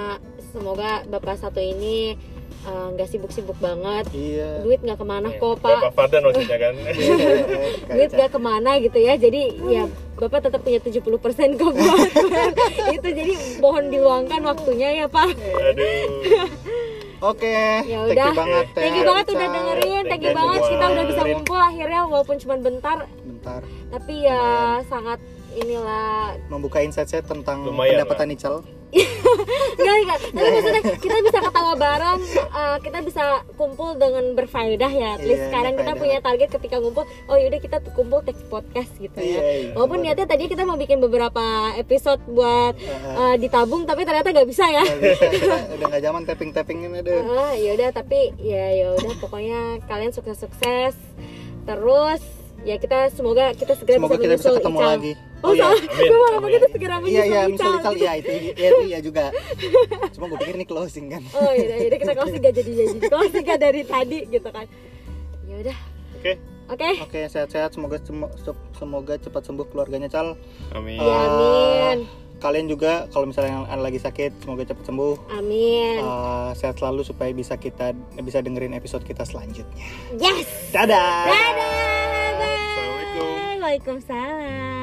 semoga bapak satu ini eh, nggak sibuk-sibuk banget. iya Duit nggak ke mana Iya. kok Bapak pak. Fardan maksudnya kan <laughs> Duit nggak ke mana gitu ya. Jadi ya bapak tetap punya 70% kok buat itu. Jadi mohon diluangkan waktunya ya pak. aduh oke Ya thank udah. you banget Teh Thank you banget udah dengerin. Thank you banget kita udah bisa ngumpul akhirnya walaupun cuma bentar. bentar Tapi ya sangat inilah membuka insight saya tentang Lumayan pendapatan Ical <laughs> Enggak, enggak. Tapi maksudnya kita bisa ketawa bareng, eh, kita bisa kumpul dengan berfaedah ya. At least Iya, sekarang kita punya target ketika ngumpul, oh yaudah kita kumpul take podcast gitu ya. Iya, iya. Walaupun niatnya tadi kita mau bikin beberapa episode buat eh, ditabung, tapi ternyata nggak bisa ya. <laughs> Udah nggak zaman tapping tappingin ada Ah, yaudah tapi ya yaudah pokoknya kalian sukses-sukses terus ya kita semoga kita segera semoga bisa kita bisa ketemu Ical. lagi Oh, iya salah. Amin, Gue malah amin. begitu segera menyusul iya iya misal Ical iya itu iya itu iya juga cuma gue pikir ini closing kan Oh iya, iya kita closing gak jadi jadi closing gak dari tadi gitu kan. Ya udah, oke oke. oke sehat-sehat semoga semo- semoga cepat sembuh keluarganya Cal amin Ya amin, kalian juga kalau misalnya yang lagi sakit semoga cepat sembuh amin. Uh, sehat selalu supaya bisa kita bisa dengerin episode kita selanjutnya Yes. dadah Dadah. Waalaikumsalam.